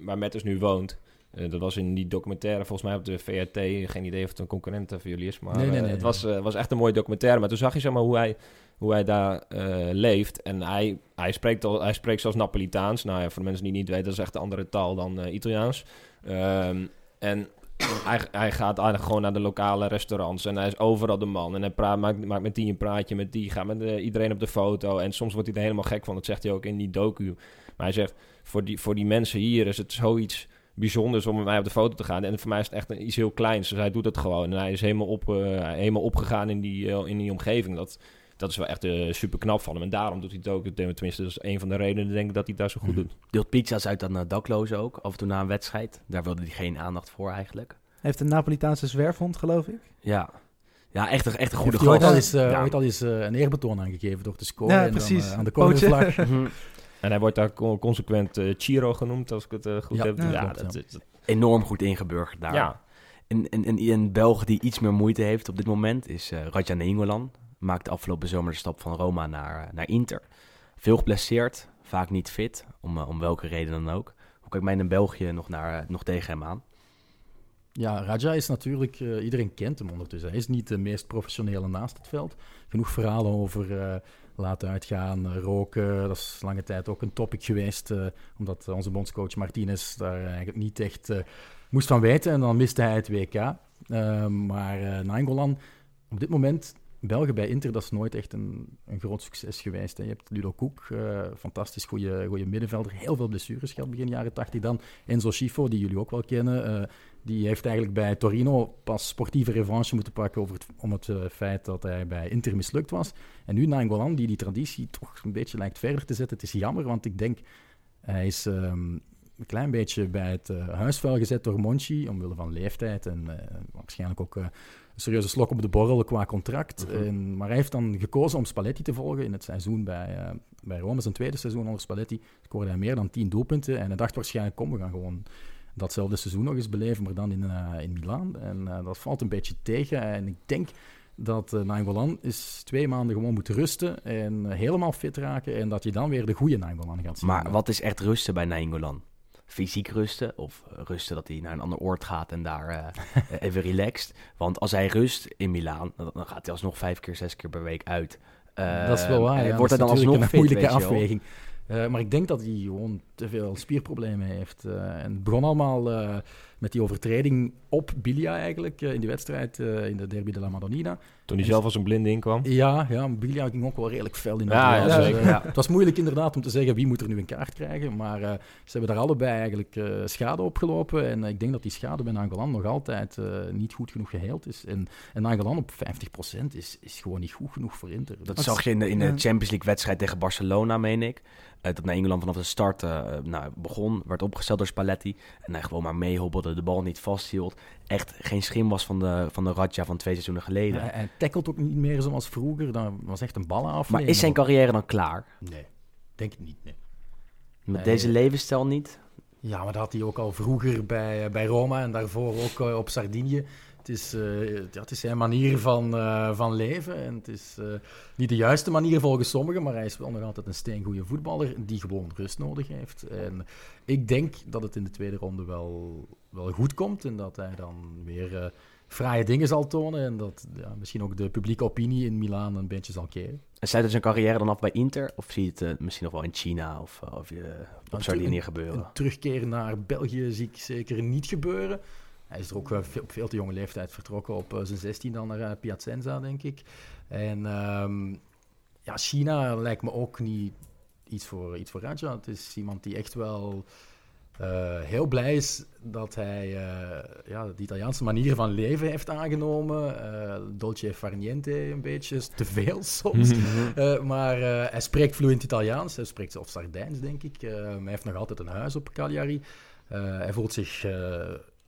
waar Metters nu woont. Uh, dat was in die documentaire, volgens mij op de VRT. Geen idee of het een concurrent voor jullie is. Maar nee, nee, nee, het was, uh, was echt een mooie documentaire. Maar toen zag je zeg maar, hoe hij, hoe hij daar leeft. En hij, hij, spreekt al, hij spreekt zelfs Napolitaans. Nou ja, voor de mensen die niet weten, dat is echt een andere taal dan Italiaans. Um, en hij, hij gaat eigenlijk gewoon naar de lokale restaurants. En hij is overal de man. En hij praat, maakt, maakt met die een praatje, met die. Gaat met iedereen op de foto. En soms wordt hij er helemaal gek van. Dat zegt hij ook in die docu. Maar hij zegt, voor die, voor die mensen hier is het zoiets bijzonders om met mij op de foto te gaan. En voor mij is het echt een, iets heel kleins. Dus hij doet het gewoon. En hij is helemaal, op, uh, helemaal opgegaan in die, uh, in die omgeving. Dat, dat is wel echt uh, super knap van hem. En daarom doet hij het ook. Tenminste, dat is een van de redenen, denk ik, dat hij het daar zo goed Mhm. doet. Deelt pizza's uit aan daklozen ook. Af en toe na een wedstrijd. Daar wilde hij geen aandacht voor eigenlijk. Hij heeft een Napolitaanse zwerfhond, geloof ik. Ja. Ja, echt een, echt een goede ooit gast. al eens, uh, Ja. ooit al eens uh, een eerbetoon aangegeven door te scoren. Ja, en precies. Dan, uh, aan de cornervlag. [LAUGHS] En hij wordt daar co- consequent eh, Chiro genoemd, als ik het eh, goed Ja, heb. ja, dat, ja. is- Enorm goed ingeburgerd daar. ja. En, en, en een Belg die iets meer moeite heeft op dit moment is uh, Radja Nainggolan. Maakte afgelopen zomer de stap van Roma naar, naar Inter. Veel geblesseerd, vaak niet fit, om, uh, om welke reden dan ook. Hoe kijkt men in België nog, naar, nog tegen hem aan? Ja, Raja is natuurlijk, uh, iedereen kent hem ondertussen. Hij is niet de meest professionele naast het veld. Genoeg verhalen over uh, laten uitgaan, uh, roken. Dat is lange tijd ook een topic geweest, omdat onze bondscoach Martinez daar eigenlijk niet echt moest van weten. En dan miste hij het WK. maar Nainggolan, op dit moment België bij Inter, dat is nooit echt een, een groot succes geweest. Je hebt Ludo Koek, uh, fantastisch goede middenvelder. Heel veel blessures gehad begin jaren 80 dan. Enzo Schifo, die jullie ook wel kennen. Uh, die heeft eigenlijk bij Torino pas sportieve revanche moeten pakken over het, om het uh, feit dat hij bij Inter mislukt was. En nu Nainggolan, die die traditie toch een beetje lijkt verder te zetten. Het is jammer, want ik denk, hij is... Um, een klein beetje bij het uh, huisvuil gezet door Monchi, omwille van leeftijd en uh, waarschijnlijk ook een serieuze slok op de borrel qua contract. Mhm. en, maar hij heeft dan gekozen om Spalletti te volgen in het seizoen bij, bij Rome. Zijn tweede seizoen onder Spalletti scoorde hij meer dan 10 doelpunten. En hij dacht waarschijnlijk, kom, we gaan gewoon datzelfde seizoen nog eens beleven, maar dan in, uh, in Milaan. En uh, dat valt een beetje tegen. En ik denk dat uh, is twee maanden gewoon moet rusten en helemaal fit raken. En dat je dan weer de goede Nainggolan gaat zien. Maar wat is echt rusten bij Nainggolan? fysiek rusten. Of rusten dat hij naar een ander oord gaat en daar uh, [LAUGHS] even relaxed. Want als hij rust in Milaan, dan gaat hij alsnog vijf keer, zes keer per week uit. Uh, dat is wel waar. Ja. Wordt hij dan alsnog een fit, moeilijke afweging. Uh, maar ik denk dat hij gewoon te veel spierproblemen heeft. en het begon allemaal met die overtreding op Bilia eigenlijk in die wedstrijd in de Derby de la Madonnina. Toen hij zelf als een blinde inkwam? Ja, ja Bilia ging ook wel redelijk fel in de ja, ja, dus, uh, ja, Het was moeilijk inderdaad om te zeggen wie moet er nu een kaart krijgen. Maar uh, ze hebben daar allebei eigenlijk uh, schade opgelopen. En ik denk dat die schade bij Nangolan nog altijd niet goed genoeg geheeld is. En, en Nangolan op 50% is, is gewoon niet goed genoeg voor Inter. Dat, dat zag je in de, in de Champions League wedstrijd tegen Barcelona, meen ik. dat naar Engeland vanaf de start nou, begon, werd opgesteld door Spalletti. En hij gewoon maar meehobbelde, de bal niet vasthield. Echt geen schim was van de, van de Radja van twee seizoenen geleden. Ja, hij tackelt ook niet meer zoals vroeger. Dat was echt een ballen af. Maar is zijn carrière dan klaar? Nee, denk ik niet. Nee. Met deze levensstijl niet? Ja, maar dat had hij ook al vroeger bij, bij Roma en daarvoor ook uh, op Sardinië. Het is, uh, ja, het is zijn manier van, uh, van leven. En het is niet de juiste manier volgens sommigen, maar hij is wel nog altijd een steengoede voetballer die gewoon rust nodig heeft. En ik denk dat het in de tweede ronde wel, wel goed komt en dat hij dan weer fraaie dingen zal tonen. En dat ja, misschien ook de publieke opinie in Milaan een beetje zal keren. En sluit hij zijn carrière dan af bij Inter? Of zie je het uh, misschien nog wel in China of, of uh, op Sardinië gebeuren? Een terugkeer naar België zie ik zeker niet gebeuren. Hij is er ook veel, op veel te jonge leeftijd vertrokken. Op uh, zijn 16 dan naar Piacenza, denk ik. En um, ja, China lijkt me ook niet iets voor, iets voor Raja. Het is iemand die echt wel... Uh, heel blij is dat hij uh, ja, de Italiaanse manier van leven heeft aangenomen. Uh, dolce farniente een beetje, te veel soms. maar hij spreekt vloeiend Italiaans, hij spreekt zelfs Sardijns, denk ik. hij heeft nog altijd een huis op Cagliari. hij voelt zich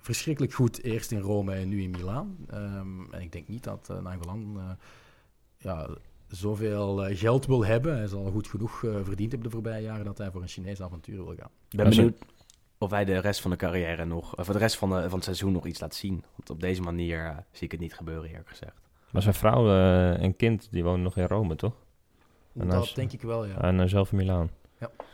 verschrikkelijk goed, eerst in Rome en nu in Milaan. Um, en ik denk niet dat uh, Nangolan ja, zoveel geld wil hebben. Hij zal goed genoeg verdiend hebben de voorbije jaren dat hij voor een Chinees avontuur wil gaan. Ik ben benieuwd of hij de rest van de carrière nog, of de rest van, de, van het seizoen nog iets laat zien. Want op deze manier uh, zie ik het niet gebeuren, eerlijk gezegd. Maar zijn vrouw uh, en kind, die wonen nog in Rome, toch? En dat denk ik wel, ja. En zelf in Milaan? Ja. Oké.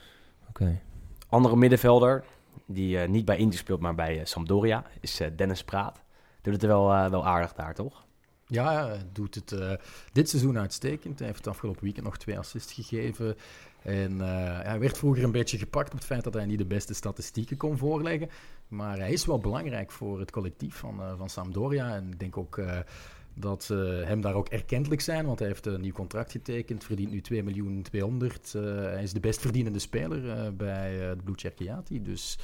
Okay. Andere middenvelder, die niet bij Inter speelt, maar bij Sampdoria, is Dennis Praat. Doet het wel, wel aardig daar, toch? Ja, doet het dit seizoen uitstekend. Hij heeft het afgelopen weekend nog twee assists gegeven. En hij werd vroeger een beetje gepakt op het feit dat hij niet de beste statistieken kon voorleggen. Maar hij is wel belangrijk voor het collectief van, uh, van Sampdoria. En ik denk ook dat ze hem daar ook erkentelijk zijn, want hij heeft een nieuw contract getekend, verdient nu 2 miljoen 200. hij is de best verdienende speler bij de Blue. Dus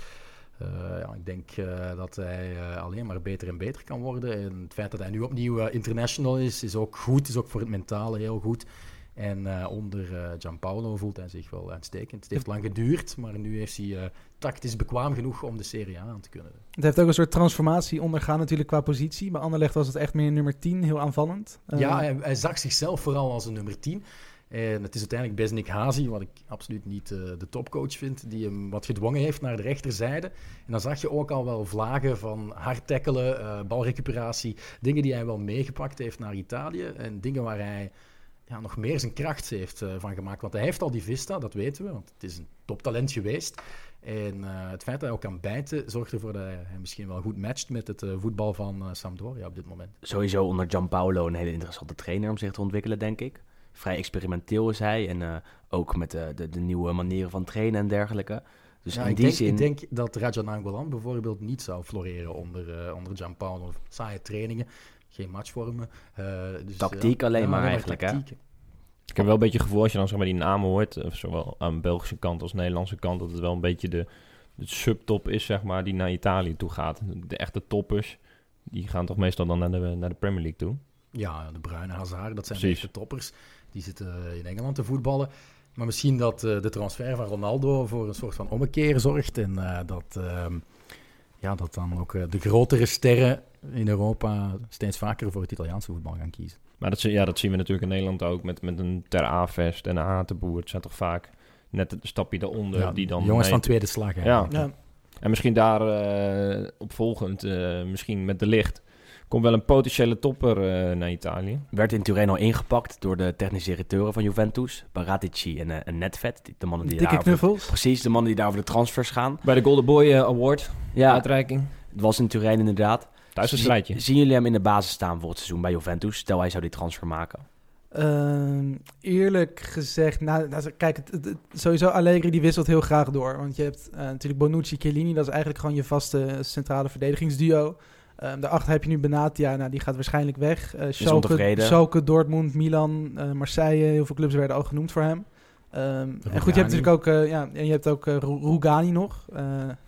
ja, ik denk dat hij alleen maar beter en beter kan worden. En het feit dat hij nu opnieuw international is, is ook goed. Is ook voor het mentale heel goed. En onder Gianpaolo voelt hij zich wel uitstekend. Het heeft lang geduurd, maar nu heeft hij tactisch bekwaam genoeg om de Serie A aan te kunnen. Het heeft ook een soort transformatie ondergaan natuurlijk qua positie. Bij Anderlecht was het echt meer nummer 10, heel aanvallend. ja, hij, hij, zag zichzelf vooral als een nummer 10. En het is uiteindelijk Besnik Hazi, wat ik absoluut niet de topcoach vind, die hem wat gedwongen heeft naar de rechterzijde. En dan zag je ook al wel vlagen van hard tackelen, balrecuperatie, dingen die hij wel meegepakt heeft naar Italië. En dingen waar hij ja, nog meer zijn kracht heeft uh, van gemaakt. Want hij heeft al die Vista, dat weten we, want het is een toptalent geweest. En eh, het feit dat hij ook kan bijten, zorgt ervoor dat hij misschien wel goed matcht met het eh, voetbal van eh, Sampdoria op dit moment. Sowieso onder Gianpaolo een hele interessante trainer om zich te ontwikkelen, denk ik. Vrij experimenteel is hij en ook met de, de, de nieuwe manieren van trainen en dergelijke. Dus Ja, in ik, die denk, zin... ik denk dat Raja Nainggolan bijvoorbeeld niet zou floreren onder, onder Gianpaolo. Saaie trainingen, geen matchvormen. dus, Tactiek alleen maar eigenlijk, hè? Ik heb wel een beetje het gevoel als je dan zeg maar die namen hoort, eh, zowel aan de Belgische kant als Nederlandse kant, dat het wel een beetje de, de subtop is, zeg maar, die naar Italië toe gaat. De echte toppers, die gaan toch meestal dan naar de, naar de Premier League toe. Ja, de bruine Hazard, dat zijn Precies. de toppers. Die zitten eh, in Engeland te voetballen. Maar misschien dat eh, de transfer van Ronaldo voor een soort van ommekeer zorgt. En dat, ehm, ja, dat dan ook de grotere sterren in Europa steeds vaker voor het Italiaanse voetbal gaan kiezen. Maar dat, ja, dat zien we natuurlijk in Nederland ook met, met een Ter Avest en een Hatenboer. Het zijn toch vaak net het stapje daaronder Ja, die dan... jongens mee- van tweede slag. Ja. En misschien daar eh, opvolgend, eh, misschien met de licht, komt wel een potentiële topper eh, naar Italië. werd in Turijn al ingepakt door de technische directeuren van Juventus, Paratici en, eh, en Netvet. die- De mannen die Dikke daar knuffels. Precies, de mannen die daar over de transfers gaan. Bij de Golden Boy Award, Ja, uitreiking. het was in Turijn inderdaad. Thuis een strijdje. Zien jullie hem in de basis staan voor het seizoen bij Juventus? Stel hij zou die transfer maken. Ehm, eerlijk gezegd, nou, nou, kijk, het, sowieso Allegri die wisselt heel graag door. Want je hebt eh, natuurlijk Bonucci, Chiellini, dat is eigenlijk gewoon je vaste centrale verdedigingsduo. Ehm daarachter heb je nu Benatia, nou, die gaat waarschijnlijk weg. Eh Schalke, Dortmund, Milan, eh, Marseille, heel veel clubs werden al genoemd voor hem. Ehm, en goed, je hebt natuurlijk ook, eh, ja, en je hebt ook eh, Ru- Rugani nog. Eh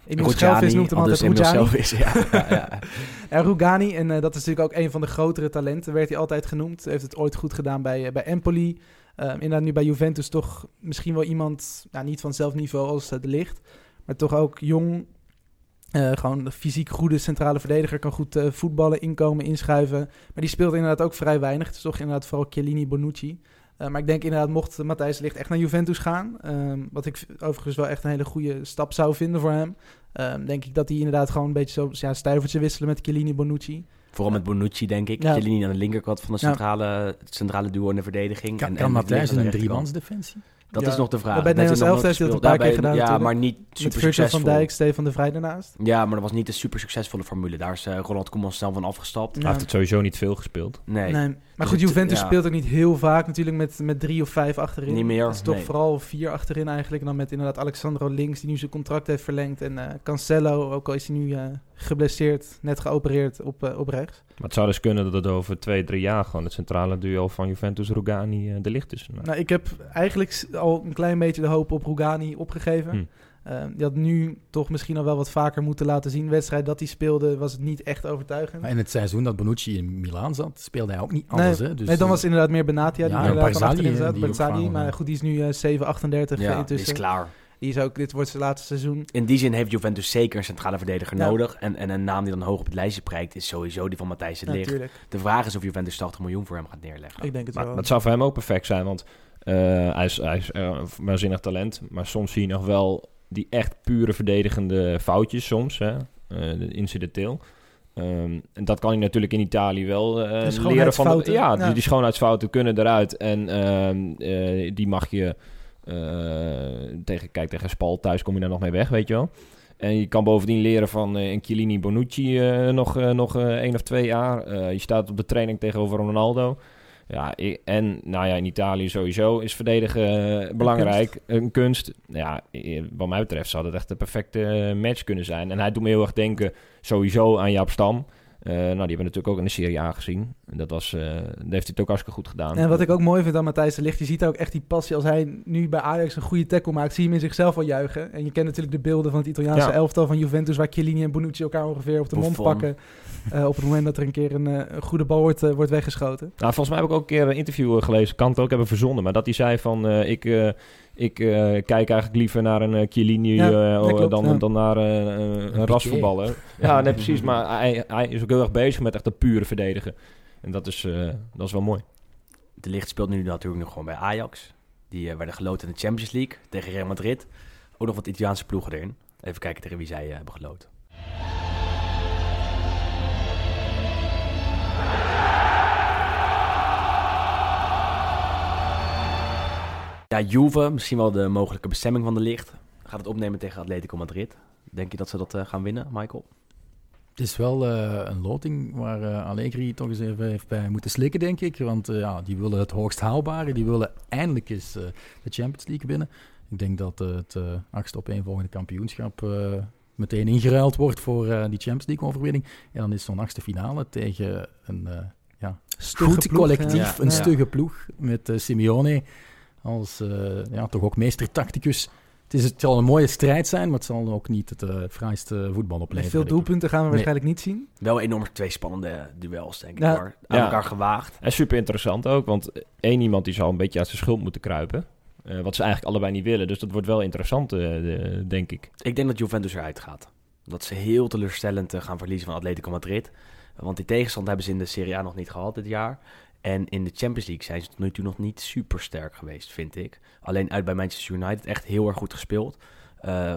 Emil Schelvis noemt hem al altijd Rugani. Schelvis, ja, [LAUGHS] ja, ja. En Rugani, en dat is natuurlijk ook een van de grotere talenten, werd hij altijd genoemd. Heeft het ooit goed gedaan bij, bij Empoli. Ehm, inderdaad, nu bij Juventus toch misschien wel iemand, nou, niet van hetzelfde niveau als De Licht, maar toch ook jong. gewoon een fysiek goede centrale verdediger, kan goed voetballen, inkomen, inschuiven. Maar die speelt inderdaad ook vrij weinig. Het is toch inderdaad vooral Chiellini, Bonucci. Eh, maar ik denk inderdaad, mocht Matthijs Ligt echt naar Juventus gaan, ehm, wat ik overigens wel echt een hele goede stap zou vinden voor hem, ehm, denk ik dat hij inderdaad gewoon een beetje zo ja, stuivertje wisselen met Chiellini, Bonucci. Vooral met Bonucci, denk ik. Ja. Chiellini aan de linkerkant van de centrale, het centrale duo in de verdediging. Kan, en, kan en Matthijs in een driemansdefensie? Dat Ja. is nog de vraag. Bij het Dat heeft Nederlands hij elftal nog heeft hij dat een paar keer gedaan Ja, maar niet Met super Virgil van succesvol. Dijk, Stefan de Vrij daarnaast. Ja, maar dat was niet de super succesvolle formule. Daar is eh, Ronald Koeman snel van afgestapt. Hij heeft het sowieso niet veel gespeeld. Nee. Nee. Maar Dus goed, Juventus ja. speelt ook niet heel vaak natuurlijk met, met drie of vijf achterin. Niet meer, Het is toch nee. vooral vier achterin eigenlijk. En dan met inderdaad Alexandro links, die nu zijn contract heeft verlengd. En eh, Cancelo, ook al is hij nu eh, geblesseerd, net geopereerd op, op rechts. Maar het zou dus kunnen dat het over twee, drie jaar gewoon het centrale duo van Juventus Rugani eh, de licht is. Nou, Nou, ik heb eigenlijk al een klein beetje de hoop op Rugani opgegeven. Hm. Eh, die had nu toch misschien al wel wat vaker moeten laten zien. De wedstrijd dat hij speelde was het niet echt overtuigend. Maar in het seizoen dat Bonucci in Milaan zat, speelde hij ook niet Nee, alles. hè? Dus, nee, dan eh, was het inderdaad meer Benatia. Die Ja, inderdaad van Barzagli, achterin zat. maar eh, goed, die is nu eh 7, 38 Ja, die intussen. is klaar. Die is ook, dit wordt zijn laatste seizoen. In die zin heeft Juventus zeker een centrale verdediger Ja. nodig. En, en een naam die dan hoog op het lijstje prijkt is sowieso die van Matthijs het Ligt. Natuurlijk. De vraag is of Juventus 80 miljoen voor hem gaat neerleggen. Ik denk het Maar wel. dat zou voor hem ook perfect zijn, want eh, hij is, hij is eh, een waanzinnig talent. Maar soms zie je nog wel die echt pure verdedigende foutjes soms, hè, eh, incidenteel. Ehm, en dat kan hij natuurlijk in Italië wel eh, leren van. De, ja, Ja. Die, die schoonheidsfouten kunnen eruit. En ehm, eh, die mag je eh, tegen, kijk, tegen Spal thuis kom je daar nog mee weg, weet je wel. En je kan bovendien leren van eh, een Chiellini Bonucci eh, nog, eh, nog eh, één of twee jaar. Eh, je staat op de training tegenover Ronaldo. Ja, en nou ja, in Italië sowieso is verdedigen eh, belangrijk. Een kunst. Ja, i- wat mij betreft zou dat echt de perfecte eh, match kunnen zijn. En hij doet me heel erg denken sowieso aan Jaap Stam. Eh, nou, die hebben we natuurlijk ook in de Serie A gezien. En dat, was, dat heeft hij het ook hartstikke goed gedaan. En wat ik ook mooi vind aan Matthijs de Ligt, je ziet daar ook echt die passie. Als hij nu bij Ajax een goede tackle maakt, zie je hem in zichzelf al juichen. En je kent natuurlijk de beelden van het Italiaanse Ja. elftal van Juventus, waar Chiellini en Bonucci elkaar ongeveer op de mond pakken. [LAUGHS] eh, op het moment dat er een keer een, eh, een goede bal wordt, eh, wordt weggeschoten. Nou, volgens mij heb ik ook een keer een interview gelezen, kan het ook hebben verzonnen, maar dat hij zei van, eh, ik, eh, ik eh, kijk eigenlijk liever naar een uh, Chiellini Ja, klopt, dan, ja. dan naar eh, een, een rasvoetballer. Ja, nee, precies, maar hij, hij is ook heel erg bezig met echt dat pure verdedigen. En dat is, eh, dat is wel mooi. De Licht speelt nu natuurlijk nog gewoon bij Ajax. Die werden geloot in de Champions League tegen Real Madrid. Ook nog wat Italiaanse ploegen erin. Even kijken tegen wie zij hebben geloot. Ja, Juve, misschien wel de mogelijke bestemming van de licht. gaat het opnemen tegen Atletico Madrid. Denk je dat ze dat eh, gaan winnen, Michael? Het is wel eh, een loting waar eh, Allegri toch eens even heeft bij moeten slikken, denk ik. Want ja, die willen het hoogst haalbare. Die willen eindelijk eens de Champions League winnen. Ik denk dat het achtste op één volgende kampioenschap meteen ingeruild wordt voor eh, die Champions League overwinning. En dan is zo'n achtste finale tegen een eh, ja, Stugge goed ploeg, collectief, ja. een Ja. stugge ploeg met eh, Simeone als eh, ja, toch ook meester-tacticus. Het, is, het zal een mooie strijd zijn, maar het zal ook niet het eh fraaiste voetbal Met opleveren. veel doelpunten gaan we Nee. waarschijnlijk niet zien. Wel enorm twee spannende duels, denk ik Ja. hoor. Aan Ja. elkaar gewaagd. En super interessant ook, want één iemand die zal een beetje uit zijn schuld moeten kruipen. Eh, wat ze eigenlijk allebei niet willen. Dus dat wordt wel interessant, eh, de- denk ik. Ik denk dat Juventus eruit gaat. Dat ze heel teleurstellend eh, gaan verliezen van Atletico Madrid. Want die tegenstand hebben ze in de Serie A nog niet gehad dit jaar. En in de Champions League zijn ze tot nu toe nog niet super sterk geweest, vind ik. Alleen uit bij Manchester United echt heel erg goed gespeeld.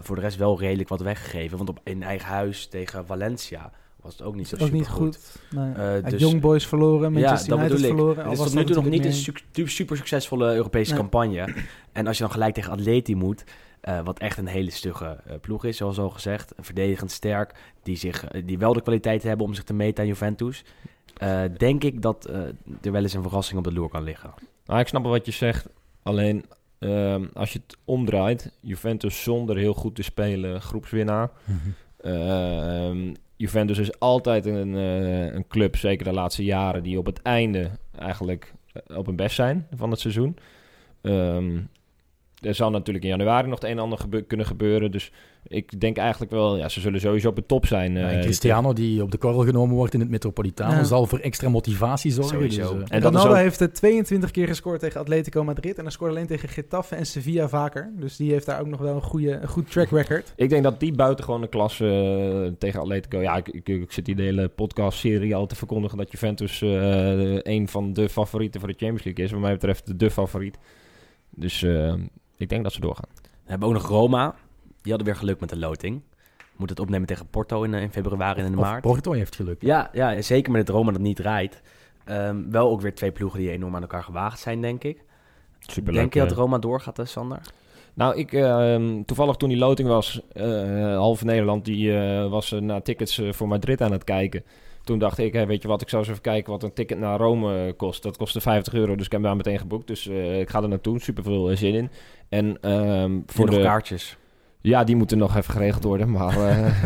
Voor de rest wel redelijk wat weggegeven. Want op, in eigen huis tegen Valencia was het ook niet zo ook niet goed. Nee. Eh, dus- Young Boys verloren, Manchester ja, dat United bedoel ik. verloren. Het al is was tot nu toe nog niet een super succesvolle Europese Nee. campagne. En als je dan gelijk tegen Atleti moet, eh, wat echt een hele stugge eh, ploeg is, zoals al gezegd. Verdedigend sterk, die, zich, die wel de kwaliteit hebben om zich te meten aan Juventus. eh, denk ik dat eh, er wel eens een verrassing op de loer kan liggen. Nou, ik snap wel wat je zegt. Alleen ehm, als je het omdraait, Juventus zonder heel goed te spelen, groepswinnaar. Mhm. Ehm, Juventus is altijd een, eh, een club, zeker de laatste jaren, die op het einde eigenlijk op hun best zijn van het seizoen. Ehm, er zal natuurlijk in januari nog het een en ander gebe- kunnen gebeuren. Dus ik denk eigenlijk wel, ja, ze zullen sowieso op de top zijn. Ja, eh, en Cristiano, die op de korrel genomen wordt in het Metropolitano, Ja. zal voor extra motivatie zorgen. Dus, eh, En En Ronaldo ook- heeft er 22 keer gescoord tegen Atletico Madrid. En hij scoorde alleen tegen Getafe en Sevilla vaker. Dus die heeft daar ook nog wel een, goede, een goed track record. Ik denk dat die buitengewone klasse eh, tegen Atletico... Ja, ik, ik, ik zit hier de hele podcast-serie al te verkondigen... dat Juventus eh een van de favorieten voor de Champions League is. Wat mij betreft de favoriet. Dus eh, ik denk dat ze doorgaan. We hebben ook nog Roma. Die hadden weer geluk met de loting. Moet het opnemen tegen Porto in, eh, in februari en in of maart. Porto heeft geluk. Ja, ja, zeker met het Roma dat niet rijdt. Ehm, wel ook weer twee ploegen die enorm aan elkaar gewaagd zijn, denk ik. Superleuk. denk je dat eh. Roma doorgaat, eh, Sander? Nou, ik, ehm, toevallig toen die loting was... half Nederland die, eh, was naar tickets voor Madrid aan het kijken. Toen dacht ik, weet je wat, ik zou eens even kijken wat een ticket naar Rome eh, kost. Dat kostte 50 euro, dus ik heb daar meteen geboekt. Dus eh, ik ga er naartoe, super veel zin in. En ehm, Voor de... kaartjes. Ja, die moeten nog even geregeld worden, maar eh,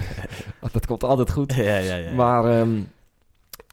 [LAUGHS] [LAUGHS] dat komt altijd goed. ja, ja, ja. Maar ehm,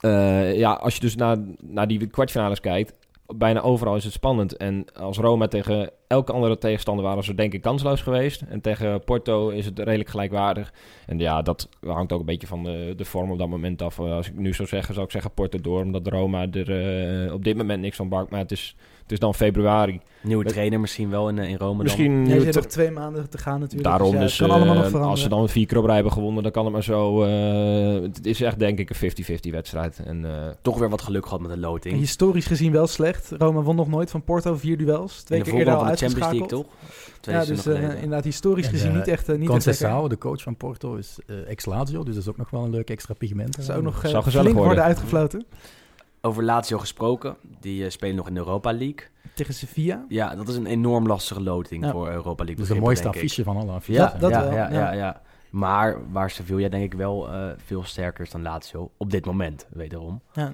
eh, ja, als je dus naar, naar die kwartfinales kijkt, bijna overal is het spannend. En als Roma tegen elke andere tegenstander waren ze denk ik kansloos geweest. En tegen Porto is het redelijk gelijkwaardig. En ja, dat hangt ook een beetje van de, de vorm op dat moment af. Als ik nu zou zeggen, zou ik zeggen Porto door. Omdat Roma er eh, op dit moment niks van bakt. Maar het is, het is dan februari. Nieuwe Met- trainer misschien wel in, eh, in Rome dan. Misschien het- hebt nog twee maanden te gaan natuurlijk. Daarom, dus, ja, dus allemaal nog eh, veranderen. als ze dan vier keer op rij hebben gewonnen, dan kan het maar zo. eh, het is echt denk ik een 50-50 wedstrijd. En eh, Toch weer wat geluk gehad met de En loting. historisch gezien wel slecht. Roma won nog nooit van Porto, vier duels. Twee in de keer eerder al van de Champions League, uitgeschakeld. toch? Twee Ja, dus inderdaad historisch En, gezien niet echt uh, niet. Conceição, de coach van Porto, is ex-Lazio, dus dat is ook nog wel een leuk extra pigment. Zou ook nog Zou uh, gezellig flink worden worden. uitgefloten. Over Lazio gesproken. Die eh, spelen nog in de Europa League. Tegen Sevilla. Ja, dat is een enorm lastige loting Ja. voor Europa League. Dat is begrippen, mooiste affiche van alle affiches. Ja, Dat- ja, wel, ja, ja. ja, ja. Maar waar Sevilla denk ik wel eh, veel sterker is dan Lazio. Op dit moment, wederom. Ja.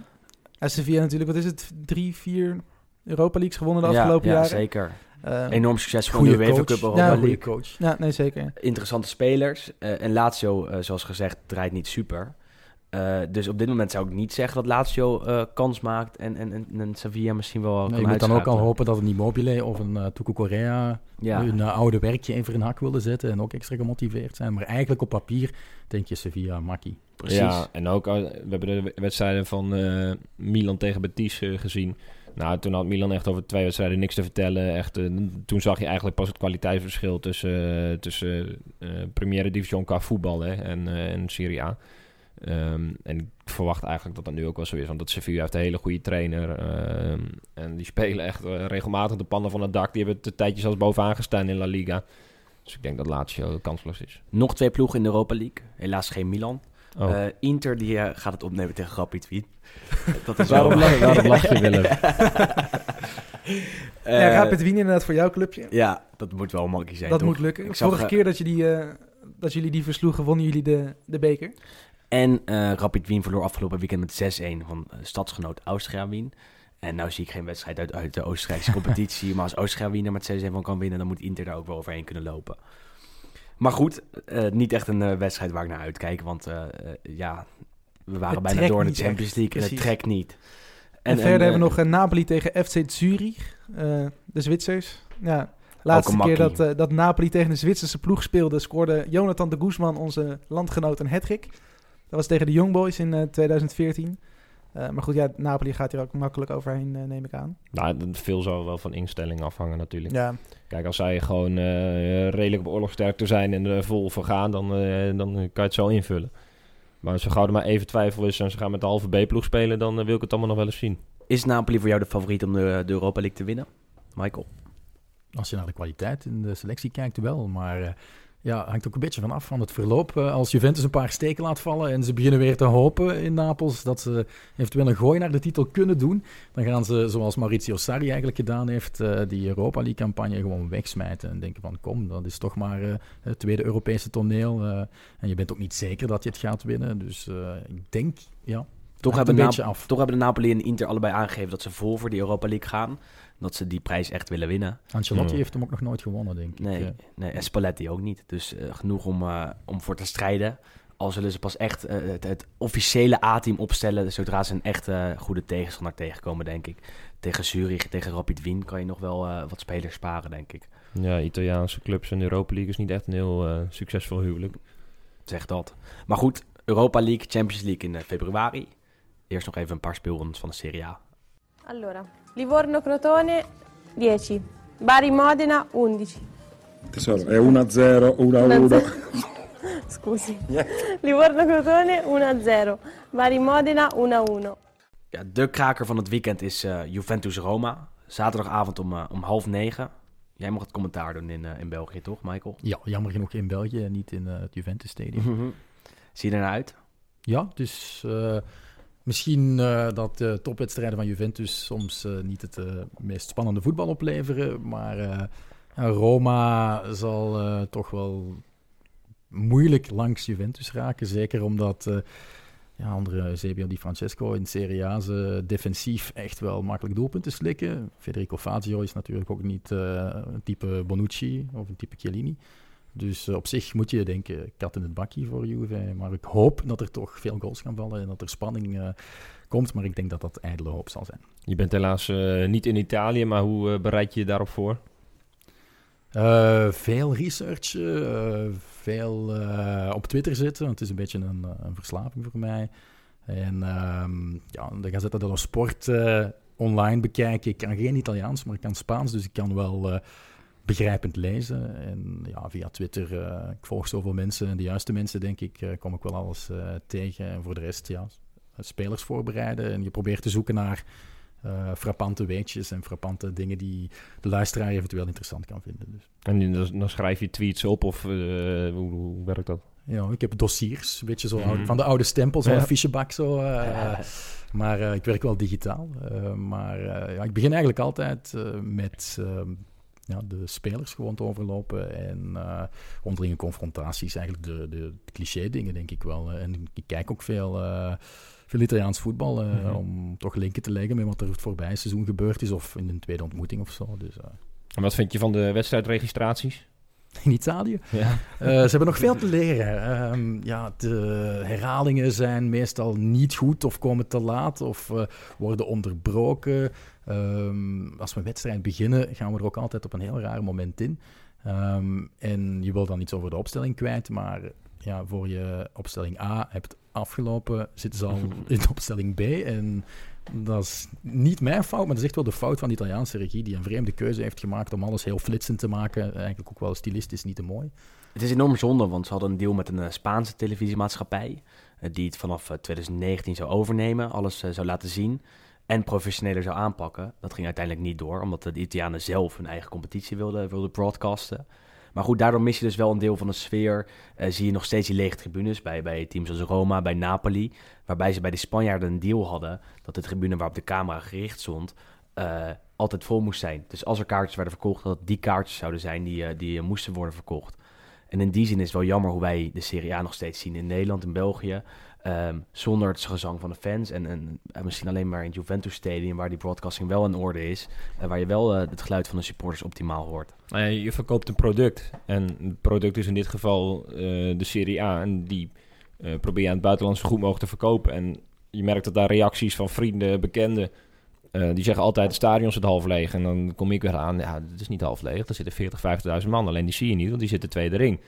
En Sevilla natuurlijk, wat is het? Drie, vier Europa Leagues gewonnen de ja, afgelopen ja, jaren. zeker. Eh, Enorm succesvol in Goede de UEFA. Cup Ja, Europa Ja, League. coach. Ja, nee, zeker. Interessante spelers. Eh, en Lazio, eh, zoals gezegd, draait niet super. Eh, dus op dit moment zou ik niet zeggen dat Lazio eh, kans maakt en, en, en, en Sevilla misschien wel Nee, kan je moet dan ook al hopen dat een Immobile of een uh, Tuku Ja. hun uh, oude werkje even in hak willen zetten en ook extra gemotiveerd zijn. Maar eigenlijk op papier denk je Sevilla, Maki. Precies. Ja, en ook, uh, we hebben de wedstrijden van uh, Milan tegen Betis uh, gezien. Nou, toen had Milan echt over twee wedstrijden niks te vertellen. Echt, uh, toen zag je eigenlijk pas het kwaliteitsverschil tussen, uh, tussen Premiere Division qua voetbal hè, en, en Serie A. Um, en ik verwacht eigenlijk dat dat nu ook wel zo is. Want dat Sevilla heeft een hele goede trainer. Um, en die spelen echt uh, regelmatig de pannen van het dak. Die hebben het tijdje zelfs bovenaan gestaan in La Liga. Dus ik denk dat Lazio kansloos is. Nog twee ploegen in de Europa League. Helaas geen Milan. Oh. Uh, Inter die uh, gaat het opnemen tegen Rapid Wien. [LAUGHS] dat is waarom, lach, waarom lach je, Willem? [LAUGHS] ja, Eh, Rapid Wien inderdaad voor jouw clubje. Ja, dat moet wel makkelijk zijn, dat toch? moet lukken. Ik Vorige eh, keer dat, je die, eh, dat jullie die versloegen, wonnen jullie de, de beker. En eh, Rapid Wien verloor afgelopen weekend met 6-1 van eh, stadsgenoot Austria Wien. En nou zie ik geen wedstrijd uit, uit de Oostenrijkse [LAUGHS] competitie. maar als Austria Wien er met 6-1 van kan winnen, dan moet Inter daar ook wel overheen kunnen lopen. Maar goed, eh, niet echt een wedstrijd waar ik naar uitkijk. Want ja, we waren Het bijna door in de Champions echt, League en het trekt niet. En, verder hebben we nog Napoli tegen FC Zurich, de Zwitsers. Ja, laatste keer dat, dat Napoli tegen de Zwitserse ploeg speelde, scoorde Jonathan de Guzman, onze landgenoot, een hattrick. Dat was tegen de Young Boys in eh, 2014. Eh, maar goed, ja, Napoli gaat hier ook makkelijk overheen, eh, neem ik aan. Nou, dat- veel zal wel van instelling afhangen natuurlijk. Ja, Kijk, als zij gewoon eh, redelijk op oorlogsterkte zijn en er vol voor gaan, dan, eh, dan kan je het zo invullen. Maar als er gauw er maar even twijfel is en ze gaan met de halve B-ploeg spelen, dan eh, wil ik het allemaal nog wel eens zien. Is Napoli voor jou de favoriet om de, de Europa League te winnen? Michael? Als je naar de kwaliteit in de selectie kijkt, wel. Maar eh, ja, hangt ook een beetje van af van het verloop. Eh, als Juventus een paar steken laat vallen en ze beginnen weer te hopen in Napels dat ze eventueel een gooi naar de titel kunnen doen, dan gaan ze, zoals Maurizio Sarri eigenlijk gedaan heeft, eh, die Europa League-campagne gewoon wegsmijten. En denken van, kom, dat is toch maar eh, het tweede Europese toneel. en je bent ook niet zeker dat je het gaat winnen. Dus ik denk, ja, Toch hebben, een Nap- af. toch hebben de Napoli en Inter allebei aangegeven dat ze vol voor de Europa League gaan. Dat ze die prijs echt willen winnen. Ancelotti heeft hem ook nog nooit gewonnen, denk ik. Nee, Eh, nee en Spalletti ook niet. Dus eh, genoeg om, eh, om voor te strijden. Al zullen ze pas echt eh, het, het officiële A-team opstellen... zodra ze een echte goede tegenstander tegenkomen, denk ik. Tegen Zurich, tegen Rapid Wien kan je nog wel eh, wat spelers sparen, denk ik. Ja, Italiaanse clubs en Europa League is niet echt een heel succesvol huwelijk. Zeg dat. Maar goed, Europa League, Champions League in februari. Eerst nog even een paar speelrondes van de Serie A. Allora, Livorno-Crotone 10, Bari-Modena 11. Tesoro, è 1-0, 1-1. [LAUGHS] Scusi. Livorno-Crotone 1-0, Bari-Modena 1-1. Ja, de kraker van het weekend is eh, Juventus-Roma. Zaterdagavond om, eh, om half negen. Jij mag het commentaar doen in, eh, in België, toch, Michael? Ja, jammer genoeg in België en niet in het Juventus Stadium. Zie je ernaar uit? Ja, dus eh, misschien eh, dat de topwedstrijden van Juventus soms eh, niet het eh, meest spannende voetbal opleveren. Maar Roma zal toch wel moeilijk langs Juventus raken. Zeker omdat ja, onder Eusebio Di Francesco in Serie A ze defensief echt wel makkelijk doelpunten slikken. Federico Fazio is natuurlijk ook niet een type Bonucci of een type Chiellini. Dus eh, op zich moet je denken, kat in het bakje voor Juve. Maar ik hoop dat er toch veel goals gaan vallen en dat er spanning eh, komt. Maar ik denk dat dat ijdele hoop zal zijn. Je bent helaas eh, niet in Italië, maar hoe bereid je je daarop voor? Veel research, veel op Twitter zitten. want Het is een beetje een, een verslaving voor mij. En ehm, ja, de Gazzetta dello Sport online bekijken. Ik kan geen Italiaans, maar ik kan Spaans. Dus ik kan wel begrijpend lezen. En ja, via Twitter, eh, ik volg zoveel mensen. En de juiste mensen, denk ik, eh, kom ik wel alles eh, tegen. En voor de rest, ja, spelers voorbereiden. En je probeert te zoeken naar frappante weetjes en frappante dingen die de luisteraar eventueel interessant kan vinden. Dus. En dan, dan schrijf je tweets op of hoe, hoe werkt dat? Ja, ik heb dossiers, een beetje zo Mhm. van de oude stempels, zo'n Ja. fichebak zo. [LAUGHS] maar ik werk wel digitaal. Maar ja, ik begin eigenlijk altijd met ja, de spelers gewoon te overlopen en eh, onderlinge confrontaties, eigenlijk de, de cliché dingen denk ik wel. En ik kijk ook veel, eh, veel Italiaans voetbal eh, Mhm. om toch linken te leggen met wat er het voorbije seizoen gebeurd is of in een tweede ontmoeting of zo. Dus, En wat vind je van de wedstrijdregistraties? [LAUGHS] in Italië. Ja. Ze hebben nog veel te leren. Ehm, ja, de herhalingen zijn meestal niet goed of komen te laat of worden onderbroken. Ehm, als we een wedstrijd beginnen, gaan we er ook altijd op een heel raar moment in. Ehm, en je wil dan iets over de opstelling kwijt, maar ja, voor je opstelling A hebt afgelopen, zitten ze al [LAUGHS] in opstelling B. En dat is niet mijn fout, maar dat is echt wel de fout van de Italiaanse regie, die een vreemde keuze heeft gemaakt om alles heel flitsend te maken. Eigenlijk ook wel stilistisch niet te mooi. Het is enorm zonde, want ze hadden een deal met een eh, Spaanse televisiemaatschappij. eh, die het vanaf eh, 2019 zou overnemen, alles eh, zou laten zien. En professioneler zou aanpakken. Dat ging uiteindelijk niet door, omdat de Italianen zelf hun eigen competitie wilden, wilden broadcasten. Maar goed, daardoor mis je dus wel een deel van de sfeer. Eh, zie je nog steeds die lege tribunes bij, bij teams als Roma, bij Napoli. Waarbij ze bij de Spanjaarden een deal hadden dat de tribune waarop de camera gericht stond. eh, altijd vol moest zijn. Dus als er kaartjes werden verkocht, dat die kaartjes zouden zijn die, eh, die moesten worden verkocht. En in die zin is het wel jammer hoe wij de Serie A nog steeds zien in Nederland en België. Ehm, zonder het gezang van de fans. En, en, en misschien alleen maar in het Juventus Stadium, waar die broadcasting wel in orde is. En waar je wel eh, het geluid van de supporters optimaal hoort. Nou je verkoopt een product. En het product is in dit geval eh, de Serie A. En die eh, probeer je aan het buitenland zo goed mogelijk te verkopen. En je merkt dat daar reacties van vrienden, bekenden... die zeggen altijd, het stadion zit half leeg. En dan kom ik weer aan, ja, het is niet half leeg. Er zitten 40, 50.000 man. Alleen die zie je niet, want die zitten tweede ring.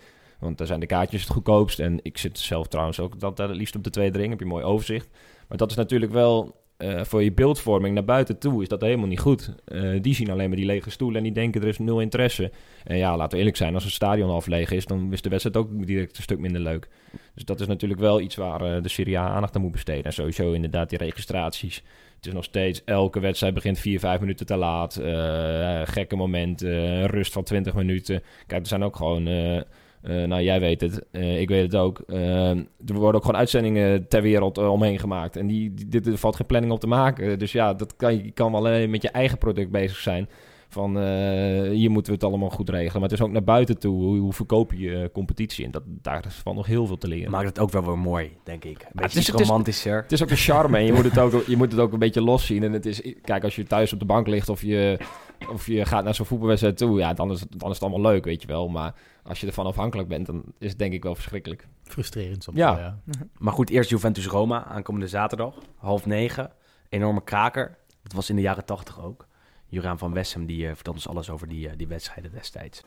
Want daar zijn de kaartjes het goedkoopst. En ik zit zelf trouwens ook dat, het liefst op de tweede ring. Heb je een mooi overzicht. Maar dat is natuurlijk wel eh, voor je beeldvorming naar buiten toe is dat helemaal niet goed. Eh, die zien alleen maar die lege stoelen en die denken er is nul interesse. En ja, laten we eerlijk zijn, als het stadion half leeg is, dan is de wedstrijd ook direct een stuk minder leuk. Dus dat is natuurlijk wel iets waar eh, de Serie A aandacht aan moet besteden. En sowieso inderdaad die registraties. Het is nog steeds, elke wedstrijd begint 4, 5 minuten te laat. Eh, gekke momenten, rust van 20 minuten. Kijk, er zijn ook gewoon... eh, nou, jij weet het. Eh, ik weet het ook. Eh, er worden ook gewoon uitzendingen ter wereld omheen gemaakt. En die, die, dit, er valt geen planning op te maken. Dus ja, dat kan, je kan wel alleen met je eigen product bezig zijn. Van hier moeten we het allemaal goed regelen. Maar het is ook naar buiten toe. Hoe, hoe verkoop je competitie? En dat, daar is van nog heel veel te leren. Maakt het ook wel weer mooi, denk ik. Een beetje het is- iets het is- romantischer. Het is ook een charme en je moet het [LAUGHS] ook, je moet het ook een beetje los zien. En het is, kijk, als je thuis op de bank ligt of je, of je gaat naar zo'n voetbalwedstrijd toe, ja, dan is, het- dan is het allemaal leuk, weet je wel. Maar als je ervan afhankelijk bent, dan is het denk ik wel verschrikkelijk. Frustrerend soms. Ja. Maar goed, eerst Juventus-Roma, aankomende zaterdag, half negen. Enorme kraker. Dat was in de jaren tachtig ook. Juraan van Wessem die eh, vertelt ons alles over die, eh, die wedstrijden destijds.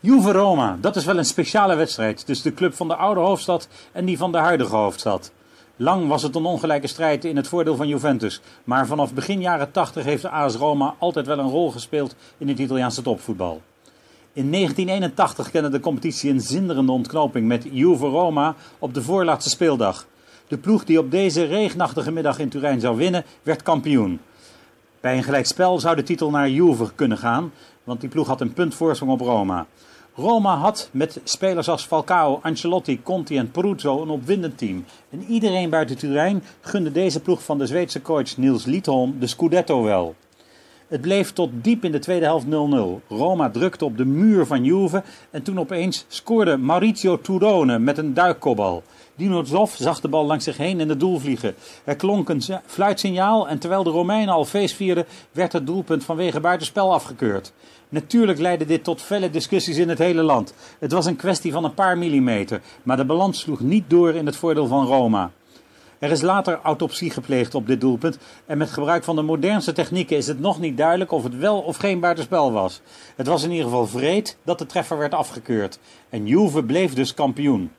Juve Roma, dat is wel een speciale wedstrijd tussen de club van de oude hoofdstad en die van de huidige hoofdstad. Lang was het een ongelijke strijd in het voordeel van Juventus, maar vanaf begin jaren 80 heeft de AS Roma altijd wel een rol gespeeld in het Italiaanse topvoetbal. In 1981 kende de competitie een zinderende ontknoping met Juve Roma op de voorlaatste speeldag. De ploeg die op deze regenachtige middag in Turijn zou winnen, werd kampioen. Bij een gelijkspel zou de titel naar Juve kunnen gaan, want die ploeg had een punt voorsprong op Roma. Roma had met spelers als Falcao, Ancelotti, Conti en Peruzzo een opwindend team. En iedereen buiten Turijn gunde deze ploeg van de Zweedse coach Niels Lidholm de Scudetto wel. Het bleef tot diep in de tweede helft 0-0. Roma drukte op de muur van Juve en toen opeens scoorde Maurizio Turone met een duikkobbal. Dino Zoff zag de bal langs zich heen in het doel vliegen. Er klonk een fluitsignaal en terwijl de Romeinen al feest vierden, werd het doelpunt vanwege buitenspel afgekeurd. Natuurlijk leidde dit tot felle discussies in het hele land. Het was een kwestie van een paar millimeter, maar de balans sloeg niet door in het voordeel van Roma. Er is later autopsie gepleegd op dit doelpunt en met gebruik van de modernste technieken is het nog niet duidelijk of het wel of geen buitenspel was. Het was in ieder geval vreed dat de treffer werd afgekeurd en Juve bleef dus kampioen.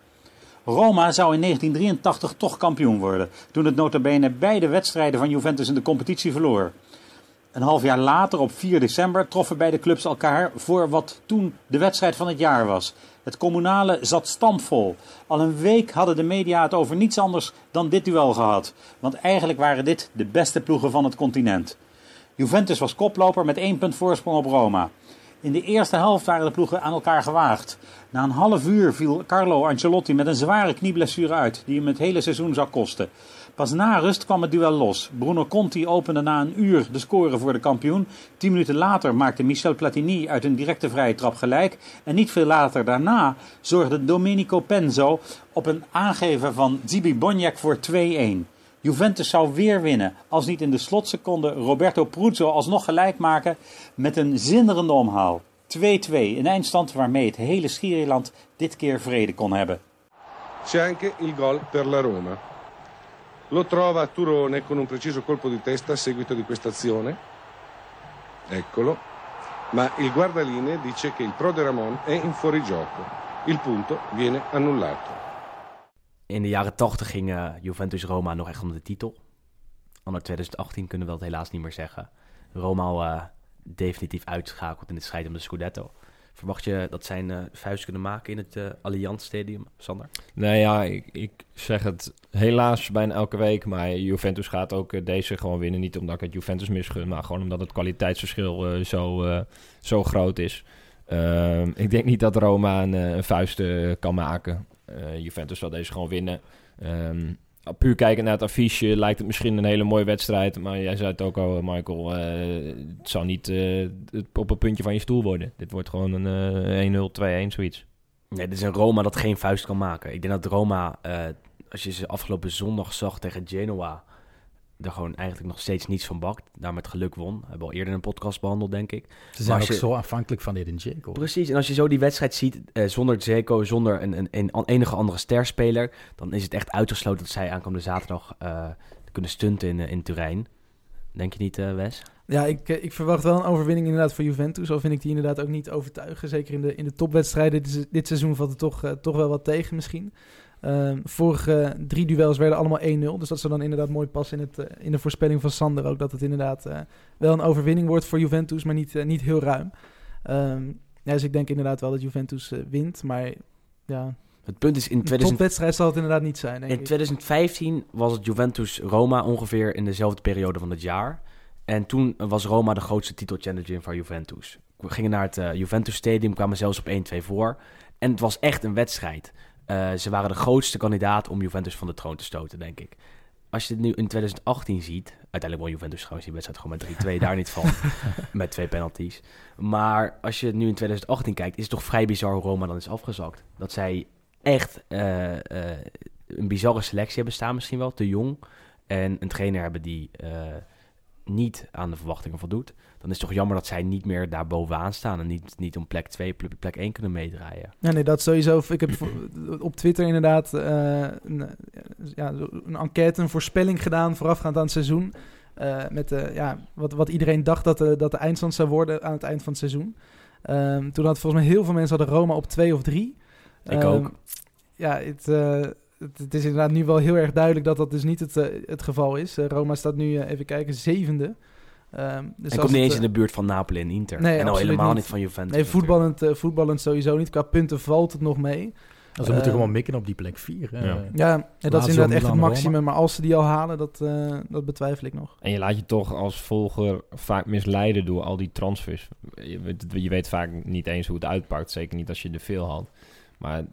Roma zou in 1983 toch kampioen worden, toen het notabene beide wedstrijden van Juventus in de competitie verloor. Een half jaar later, op 4 december, troffen beide clubs elkaar voor wat toen de wedstrijd van het jaar was. Het communale zat stampvol. Al een week hadden de media het over niets anders dan dit duel gehad. Want eigenlijk waren dit de beste ploegen van het continent. Juventus was koploper met één punt voorsprong op Roma. In de eerste helft waren de ploegen aan elkaar gewaagd. Na een half uur viel Carlo Ancelotti met een zware knieblessure uit, die hem het hele seizoen zou kosten. Pas na rust kwam het duel los. Bruno Conti opende na een uur de score voor de kampioen. Tien minuten later maakte Michel Platini uit een directe vrije trap gelijk. En niet veel later daarna zorgde Domenico Penzo op een aangeven van Zibi Boniek voor 2-1. Juventus zou weer winnen, als niet in de slotseconde Roberto Pruzzo alsnog gelijk maken met een zinderende omhaal. 2-2, een eindstand waarmee het hele Schierland dit keer vrede kon hebben. C'è anche il gol per la Roma. Lo trova Turone con un preciso colpo di testa a seguito di questa azione. Eccolo. Ma il guardalinee dice che il Pro de Ramon è in fuorigioco. Il punto viene annullato. In de jaren 80 ging eh, Juventus-Roma nog echt om de titel. Anno 2018 kunnen we dat helaas niet meer zeggen. Roma eh, definitief uitgeschakeld in de strijd om de Scudetto. Verwacht je dat zij een eh, vuist kunnen maken in het eh Allianz Stadium, Sander? Nee, ja, ik, ik zeg het helaas bijna elke week. Maar Juventus gaat ook deze gewoon winnen. Niet omdat ik het Juventus misgun, maar gewoon omdat het kwaliteitsverschil zo, zo groot is. Ehm, ik denk niet dat Roma een, een vuist kan maken. Eh, Juventus zal deze gewoon winnen. Ehm, puur kijken naar het affiche lijkt het misschien een hele mooie wedstrijd. Maar jij zei het ook al, Michael. eh, het zal niet eh, het op een puntje van je stoel worden. Dit wordt gewoon een eh 1-0, 2-1, zoiets. Nee, dit is een Roma dat geen vuist kan maken. Ik denk dat Roma, eh, als je ze afgelopen zondag zag tegen Genoa, er gewoon eigenlijk nog steeds niets van bakt. Daar met geluk won. Hebben we al eerder een podcast behandeld, denk ik. Ze zijn ook je- zo afhankelijk van Edin Dzeko. Precies, en als je zo die wedstrijd ziet, eh, zonder Zeko, zonder een, een, een enige andere sterspeler, dan is het echt uitgesloten dat zij aankomende zaterdag eh, kunnen stunten in, eh, in Turijn. Denk je niet, eh, Wes? Ja, ik, ik verwacht wel een overwinning inderdaad voor Juventus. Al vind ik die inderdaad ook niet overtuigen. Zeker in de, in de topwedstrijden. Dit, dit seizoen valt er toch, toch wel wat tegen misschien. Ehm, vorige drie duels werden allemaal 1-0. Dus dat zou dan inderdaad mooi passen in, het, eh, in de voorspelling van Sander ook. Dat het inderdaad eh, wel een overwinning wordt voor Juventus, maar niet, eh, niet heel ruim. Ehm, ja, dus ik denk inderdaad wel dat Juventus wint. Maar ja, Het punt is, in een 2000 topwedstrijd zal het inderdaad niet zijn, In ik. 2015 was het Juventus-Roma ongeveer in dezelfde periode van het jaar. En toen was Roma de grootste titelchallenger van Juventus. We gingen naar het Juventus Stadium, kwamen zelfs op 1-2 voor. En het was echt een wedstrijd. Eh, ze waren de grootste kandidaat om Juventus van de troon te stoten, denk ik. Als je het nu in 2018 ziet... Uiteindelijk won Juventus trouwens die wedstrijd gewoon met 3-2, daar niet van. [LAUGHS] met twee penalties. Maar als je het nu in 2018 kijkt... is het toch vrij bizar hoe Roma dan is afgezakt. Dat zij echt eh, eh, een bizarre selectie hebben staan misschien wel, te jong. En een trainer hebben die niet aan de verwachtingen voldoet. Dan is het toch jammer dat zij niet meer daar bovenaan staan... en niet, niet om plek 2, plek, plek 1 kunnen meedraaien. Ja, nee, dat sowieso. Ik heb op Twitter inderdaad eh, een, ja, een enquête, een voorspelling gedaan voorafgaand aan het seizoen. Eh, met eh, ja, wat, wat iedereen dacht dat de, dat de eindstand zou worden aan het eind van het seizoen. Ehm, toen had volgens mij heel veel mensen hadden Roma op twee of drie. Ik Ehm, ook. Ja, het, het, het is inderdaad nu wel heel erg duidelijk dat dat dus niet het, het geval is. Roma staat nu, even kijken, zevende. Ehm, dus en komt niet eens eh, in de buurt van Napoli en Inter. Nee, en al absoluut helemaal niet. niet van Juventus. Nee, voetballend, eh, voetballend sowieso niet. Qua punten valt het nog mee. Dus ze moeten Eh, gewoon mikken op die plek 4. Ja. Ja, ja, dat is inderdaad echt het maximum. Maar als ze die al halen, dat, eh, dat betwijfel ik nog. En je laat je toch als volger vaak misleiden door al die transfers. Je, weet- je weet vaak niet eens hoe het uitpakt. Zeker niet als je er veel had. Maar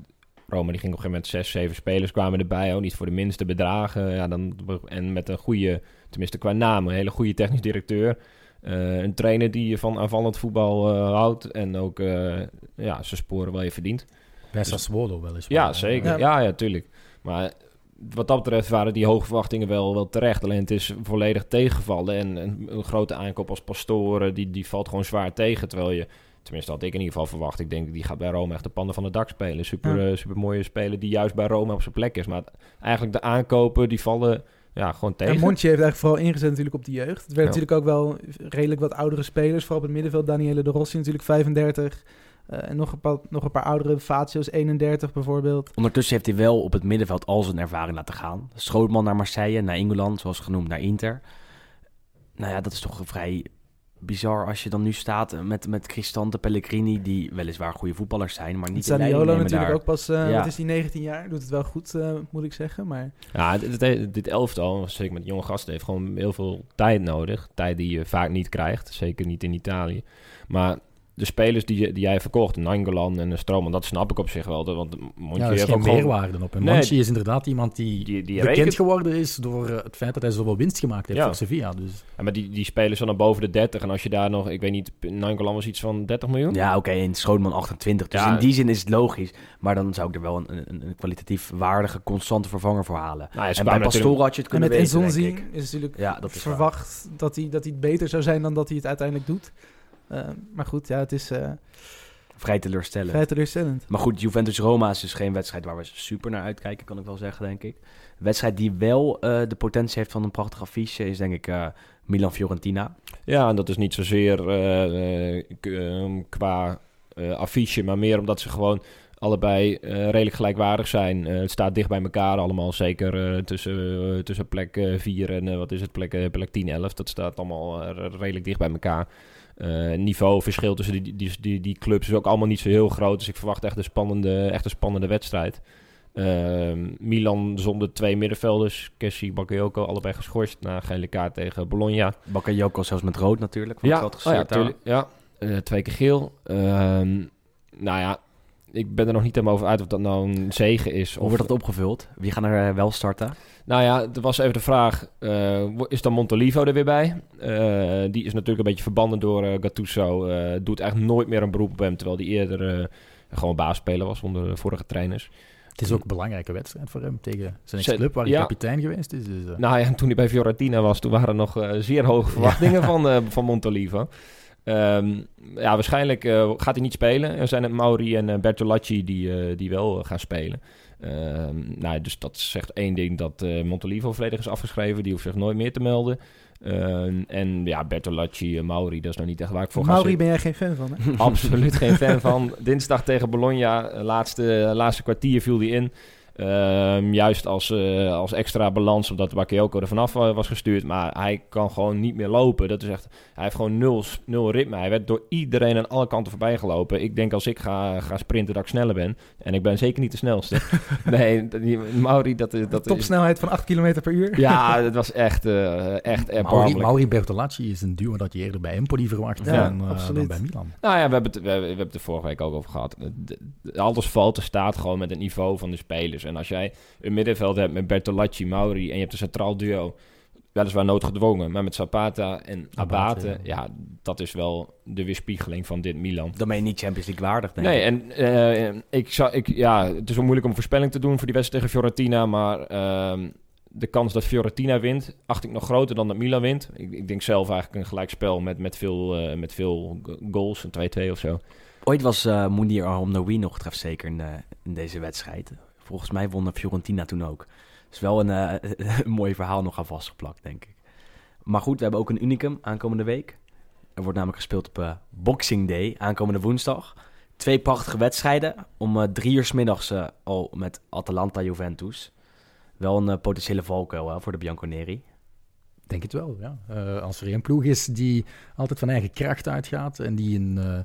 Roma die ging op een gegeven moment zes, zeven spelers kwamen erbij. Ook niet voor de minste bedragen. Ja, dan, en met een goede, tenminste qua naam, een hele goede technisch directeur. Eh, een trainer die van aanvallend voetbal eh, houdt. En ook eh, ja, zijn sporen wel je verdient. Bij Sassuolo wel eens. Ja, zeker. Ja. Ja, tuurlijk. Maar wat dat betreft waren die hoge verwachtingen wel, wel terecht. Alleen het is volledig tegengevallen. En een, een grote aankoop als Pastore, die, die valt gewoon zwaar tegen. Terwijl je, tenminste had ik in ieder geval verwacht. Ik denk, die gaat bij Roma echt de panden van het dak spelen. Super, Ja. eh, super mooie speler die juist bij Roma op zijn plek is. Maar eigenlijk de aankopen, die vallen ja, gewoon tegen. En Monchi heeft eigenlijk vooral ingezet natuurlijk op de jeugd. Het werd Ja. natuurlijk ook wel redelijk wat oudere spelers. Vooral op het middenveld. Daniele de Rossi natuurlijk 35. Eh, en nog een, paar, nog een paar oudere. Fatio's 31 bijvoorbeeld. Ondertussen heeft hij wel op het middenveld al zijn ervaring laten gaan. Schootman naar Marseille, naar Engeland, zoals genoemd, naar Inter. Nou ja, dat is toch vrij bizar als je dan nu staat met, met Cristante, Pellegrini... die weliswaar goede voetballers zijn, maar niet de leiding Zaniolo natuurlijk daar. ook pas, eh, Ja. wat is die, 19 jaar? Doet het wel goed, eh, moet ik zeggen. Maar Ja, dit, dit, dit elftal, zeker met jonge gasten, heeft gewoon heel veel tijd nodig. Tijd die je vaak niet krijgt, zeker niet in Italië. Maar de spelers die, je- die jij verkocht, Nangolan en Stroman, dat snap ik op zich wel. Want Monchi Ja, er is heeft geen gewoon- meerwaarde op. En Nee, Monchi is inderdaad iemand die, die, die bekend rekent- geworden is door eh, het feit dat hij zoveel winst gemaakt heeft Ja. voor Sevilla. Dus Ja, maar die, die spelers van dan boven de 30. En als je daar nog, ik weet niet, Nangolan was iets van 30 miljoen? Ja, oké, en Schootman 28. Dus Ja. in die zin is het logisch. Maar dan zou ik er wel een, een, een kwalitatief waardige, constante vervanger voor halen. Nou, en bij natuurlijk- had je het en kunnen met weten, denk ik. is natuurlijk Ja, dat is waar. verwacht dat hij, dat hij beter zou zijn dan dat hij het uiteindelijk doet. Eh, maar goed, ja, het is eh, Vrij teleurstellend. vrij teleurstellend. Maar goed, Juventus-Roma is dus geen wedstrijd waar we super naar uitkijken, kan ik wel zeggen, denk ik. Een wedstrijd die wel eh, de potentie heeft van een prachtig affiche is denk ik eh, Milan-Fiorentina. Ja, en dat is niet zozeer eh, eh, ehm, qua affiche, maar meer omdat ze gewoon allebei eh, redelijk gelijkwaardig zijn. Eh, het staat dicht bij elkaar allemaal, zeker eh, tussen, tussen plek 4 en wat is het, plek, plek 10, 11. Dat staat allemaal redelijk dicht bij elkaar. Eh niveauverschil tussen die, die, die, die clubs is ook allemaal niet zo heel groot. Dus ik verwacht echt een spannende, echt een spannende wedstrijd. Ehm, Milan zonder twee middenvelders. Kessie, Bakayoko, allebei geschorst na gele kaart tegen Bologna. Bakayoko zelfs met rood natuurlijk, Ja, oh ja, tuurlijk. Ja, twee keer geel. Ehm, nou ja, ik ben er nog niet helemaal over uit of dat nou een zegen is. Hoe Of, wordt dat opgevuld? Wie gaan er eh, wel starten? Nou ja, er was even de vraag, eh, is dan Montolivo er weer bij? Eh, die is natuurlijk een beetje verbanden door eh, Gattuso. eh, doet eigenlijk nooit meer een beroep op hem, terwijl hij eerder gewoon baasspeler was onder de vorige trainers. Het is ook een belangrijke wedstrijd voor hem tegen zijn ex-club, waar hij ja. kapitein geweest is. Dus, Nou ja, en toen hij bij Fiorentina was, toen waren er nog zeer hoge verwachtingen van, eh, van Montolivo. Ehm, ja, waarschijnlijk eh, gaat hij niet spelen. Er zijn het Mauri en eh, Bertolacci die, eh, die wel gaan spelen. Ehm, nou, dus dat zegt één ding dat Montolivo volledig is afgeschreven. Die hoeft zich nooit meer te melden. Ehm, en ja, Bertolacci en Mauri, dat is nou niet echt waar ik voor ga Mauri ben jij geen fan van, hè? Absoluut geen fan van. Dinsdag tegen Bologna, laatste, laatste kwartier viel hij in. Ehm, juist als, eh, als extra balans, omdat Bakayoko er vanaf eh, was gestuurd. Maar hij kan gewoon niet meer lopen. Dat is echt, hij heeft gewoon nul, nul ritme. Hij werd door iedereen aan alle kanten voorbij gelopen. Ik denk als ik ga, ga sprinten dat ik sneller ben. En ik ben zeker niet de snelste. [LAUGHS] nee, die, Mauri, dat is... Dat is Topsnelheid van 8 km per uur. ja, het was echt, eh echt Mauri, erbarmelijk. Mauri Bertolacci is een duo dat je eerder bij Empoli verwacht Ja, dan, eh, bij Milan. Nou ja, we hebben, het, we, hebben- we hebben het er vorige week ook over gehad. De- de- alles valt, er staat gewoon met het niveau van de spelers. En als jij een middenveld hebt met Bertolacci, Mauri en je hebt een centraal duo, weliswaar noodgedwongen, maar met Zapata en Abate, Abate, ja. dat is wel de weerspiegeling van dit Milan. Dan ben je niet Champions League waardig, denk Nee, ik. en eh, ik zou, ik, ja, het is wel moeilijk om een voorspelling te doen voor die wedstrijd tegen Fiorentina, maar ehm, de kans dat Fiorentina wint, acht ik nog groter dan dat Milan wint. Ik, ik denk zelf eigenlijk een gelijkspel met, met veel, eh, met veel goals, een 2-2 of zo. Ooit was Mounir Aromnaoui nog trefzeker in, eh, in deze wedstrijd. Volgens mij won Fiorentina toen ook. is wel een, eh, [LAUGHS] een mooi verhaal nog aan vastgeplakt, denk ik. Maar goed, we hebben ook een unicum aankomende week. Er wordt namelijk gespeeld op eh, Boxing Day, aankomende woensdag. Twee prachtige wedstrijden. Om eh, drie uur s middags al met Atalanta-Juventus. Wel een potentiële valkuil voor de Bianconeri. Denk het wel, ja. Als er één ploeg is die altijd van eigen kracht uitgaat en die eh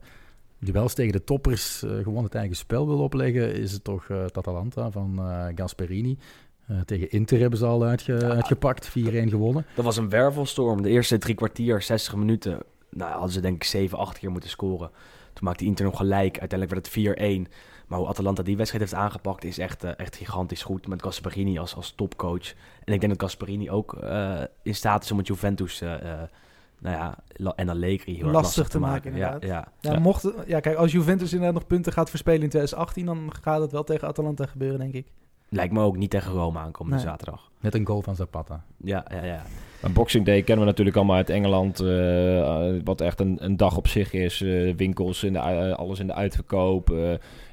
duels tegen de toppers eh, gewoon het eigen spel wil opleggen, is het toch het Atalanta van eh, Gasperini. Tegen Inter hebben ze al uitge- uitgepakt, 4-1 gewonnen. Dat was een wervelstorm. De eerste drie kwartier, 60 minuten. Nou, hadden ze denk ik 7, 8 keer moeten scoren. Toen maakte Inter nog gelijk. Uiteindelijk werd het 4-1. Maar hoe Atalanta die wedstrijd heeft aangepakt is echt, echt gigantisch goed. Met Gasperini als, als topcoach. En ik denk dat Gasperini ook in staat is om het Juventus nou ja, en Allegri heel erg Lastig te maken, Ja, inderdaad. ja. Ja, Mocht, ja, kijk, als Juventus inderdaad nog punten gaat verspelen in 2018, dan gaat het wel tegen Atalanta gebeuren, denk ik. Lijkt me ook niet tegen Rome aankomende Nee. zaterdag. Met een goal van Zapata. Ja, ja, ja. Maar Boxing Day kennen we natuurlijk allemaal uit Engeland. eh, eh, wat echt een, een dag op zich is. Eh, winkels, in de, alles in de uitverkoop.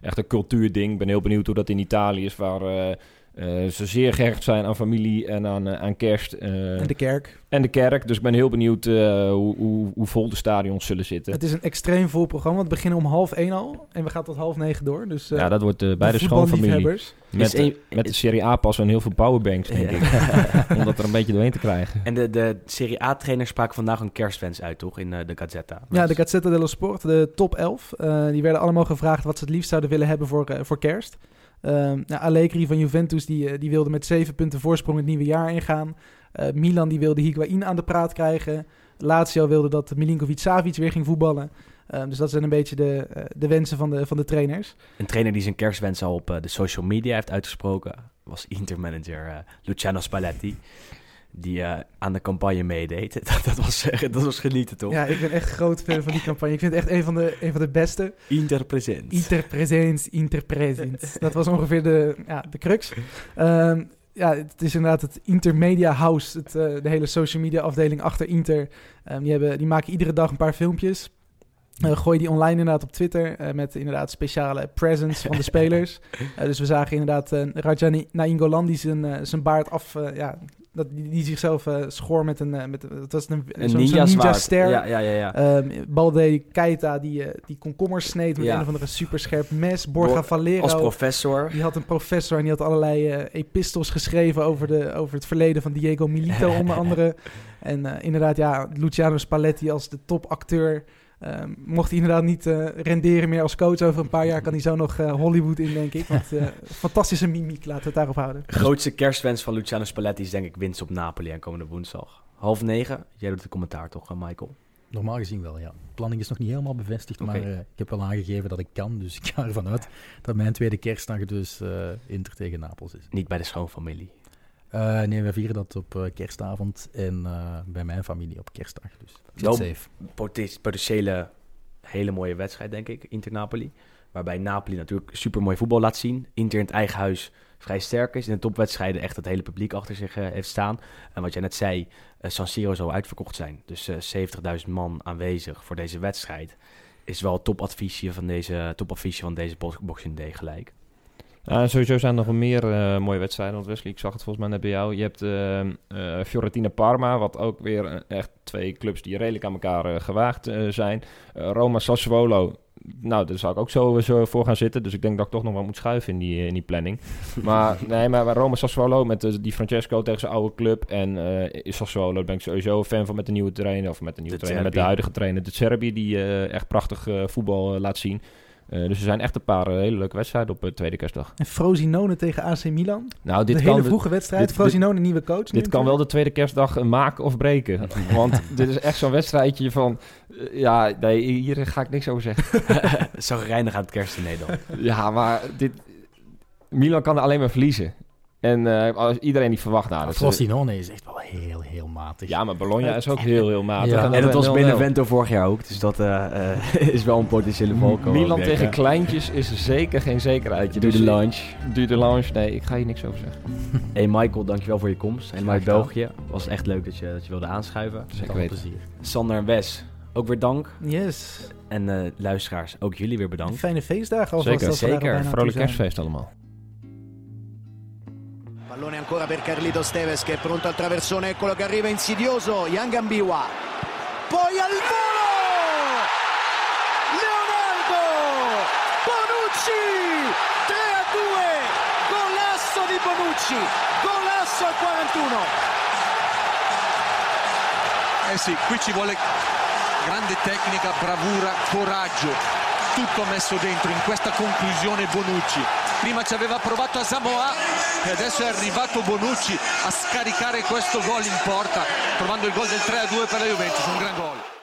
echt een cultuurding. Ik ben heel benieuwd hoe dat in Italië is. Waar eh, ze zeer gehecht zijn aan familie en aan, eh, aan kerst. eh, En de kerk. en de kerk. Dus ik ben heel benieuwd eh, hoe, hoe, hoe vol de stadions zullen zitten. Het is een extreem vol programma. We beginnen om half één al en we gaan tot half negen door. Dus, eh, ja, dat wordt eh, bij de, de schoonfamilie. Met, Is een- met de Serie A passen en heel veel powerbanks, denk ik. [LAUGHS] Om dat er een beetje doorheen te krijgen. En de, de Serie A-trainer spraken vandaag een kerstwens uit, toch? In eh, de Gazzetta. Ja, de Gazzetta dello Sport, de top 11. eh, die werden allemaal gevraagd wat ze het liefst zouden willen hebben voor, eh, voor kerst. Ehm nou, Allegri van Juventus die, eh, die wilde met zeven punten voorsprong het nieuwe jaar ingaan. Eh, Milan die wilde Higuain aan de praat krijgen. Lazio wilde dat Milinkovic-Savic weer ging voetballen. Ehm, dus dat zijn een beetje de, eh, de wensen van de, van de trainers. Een trainer die zijn kerstwens al op de social media heeft uitgesproken was Inter-manager Luciano Spalletti. Die eh, aan de campagne meedeed. [LAUGHS] dat, dat, was, [LAUGHS] dat was genieten, toch? Ja, ik ben echt groot fan van die campagne. Ik vind het echt een van de, een van de beste. Inter present. Inter presents, inter present. Dat was ongeveer de, ja, de crux. Ehm, ja, het is inderdaad het Intermedia House, het, eh, de hele social media afdeling achter Inter. Ehm, die, hebben, die maken iedere dag een paar filmpjes. Eh gooi die online inderdaad op Twitter met inderdaad speciale presents van de spelers. [LAUGHS] Dus we zagen inderdaad uh, Rajani Nainggolan die zijn, zijn baard af, ja, dat, die, die zichzelf eh, schoor met een, eh, met, dat was een, Een zo'n- ninja zo'n ster. Ja, ja, ja, ja. Ehm, Balde Keita die, eh, die komkommers sneed met Ja. een of andere superscherp mes. Borja Bor- Valero. Als professor. Die had een professor en die had allerlei epistels geschreven over, de, over het verleden van Diego Milito [LAUGHS] onder andere. En inderdaad, ja, Luciano Spalletti als de topacteur. Ehm, mocht hij inderdaad niet eh, renderen meer als coach over een paar jaar, kan hij zo nog eh, Hollywood in, denk ik. [LAUGHS] Want eh, fantastische mimiek, laten we het daarop houden. Grootste kerstwens van Luciano Spalletti is denk ik winst op Napoli aankomende woensdag. Half negen. Jij doet de commentaar toch, Michael? Normaal gezien wel, ja. De planning is nog niet helemaal bevestigd, maar eh, ik heb wel aangegeven dat ik kan. Dus [LAUGHS] ik ga ervan uit dat mijn tweede kerstdag dus eh Inter tegen Napels is. Niet bij de schoonfamilie. Uh, nee, we vieren dat op uh, kerstavond en uh, bij mijn familie op kerstdag. Dus Wel safe. potentiële hele mooie wedstrijd, denk ik, Inter-Napoli. Waarbij Napoli natuurlijk super mooi voetbal laat zien. Inter in het eigen huis vrij sterk is. In de topwedstrijden echt het hele publiek achter zich heeft staan. En wat jij net zei, San Siro zou uitverkocht zijn. Dus 70.000 man aanwezig voor deze wedstrijd. Is wel topadviesje van deze, topadviesje van deze Boxing Day gelijk. Uh, sowieso zijn er nog wel meer uh, mooie wedstrijden. Want Wesley, ik zag het volgens mij net bij jou. Je hebt uh, Fiorentina Parma, wat ook weer echt twee clubs die redelijk aan elkaar gewaagd zijn. Roma Sassuolo, nou, daar zou ik ook zo, zo voor gaan zitten. Dus ik denk dat ik toch nog wel moet schuiven in die, in die planning. [LAUGHS] maar nee, maar Roma Sassuolo met die Francesco tegen zijn oude club. En Sassuolo ben ik sowieso fan van met de nieuwe trainer. Of met de nieuwe trainer, met de huidige trainer. De Serbi, die echt prachtig voetbal laat zien. Uh, dus er zijn echt een paar uh, hele leuke wedstrijden op uh, tweede kerstdag. En Frosinone tegen AC Milan. Nou, dit de kan hele vroege wedstrijd. Dit, Frosinone, nieuwe coach. Dit kan wel de tweede kerstdag maken of breken. [LAUGHS] Want dit is echt zo'n wedstrijdje van... ja, nee, hier ga ik niks over zeggen. [LAUGHS] Zo reinig aan het kerstdiner dan. ja, maar dit... Milan kan er alleen maar verliezen. En uh, iedereen die verwacht... Nou, Frosinone is echt wel heel, heel matig. Ja, maar Bologna is ook heel, heel matig. Ja. En, en dat was Benevento vorig jaar ook. Dus dat uh, uh, [LAUGHS] is wel een potentiële valko. Milan tegen kleintjes is zeker geen zekerheid. Doe de lunch. Doe de lunch. Nee, ik ga hier niks over zeggen. [LAUGHS] hey Michael, dankjewel voor je komst. Helemaal uit België. Was echt leuk dat je, dat je wilde aanschuiven. Zeker weten. plezier. Sander en Wes, ook weer dank. Yes. En luisteraars, ook jullie weer bedankt. Fijne feestdagen alvast. Zeker, zeker. Vrolijk kerstfeest allemaal. Pallone ancora per Carlito Steves che è pronto al traversone, eccolo che arriva insidioso, Yang Ambiwa. Poi al volo! Leonardo! Bonucci! 3 a 2! Golasso di Bonucci! Golasso al 41! Eh sì, qui ci vuole grande tecnica, bravura, coraggio, tutto messo dentro in questa conclusione Bonucci. Prima ci aveva provato a Samoa e adesso è arrivato Bonucci a scaricare questo gol in porta, trovando il gol del 3-2 per la Juventus, un gran gol.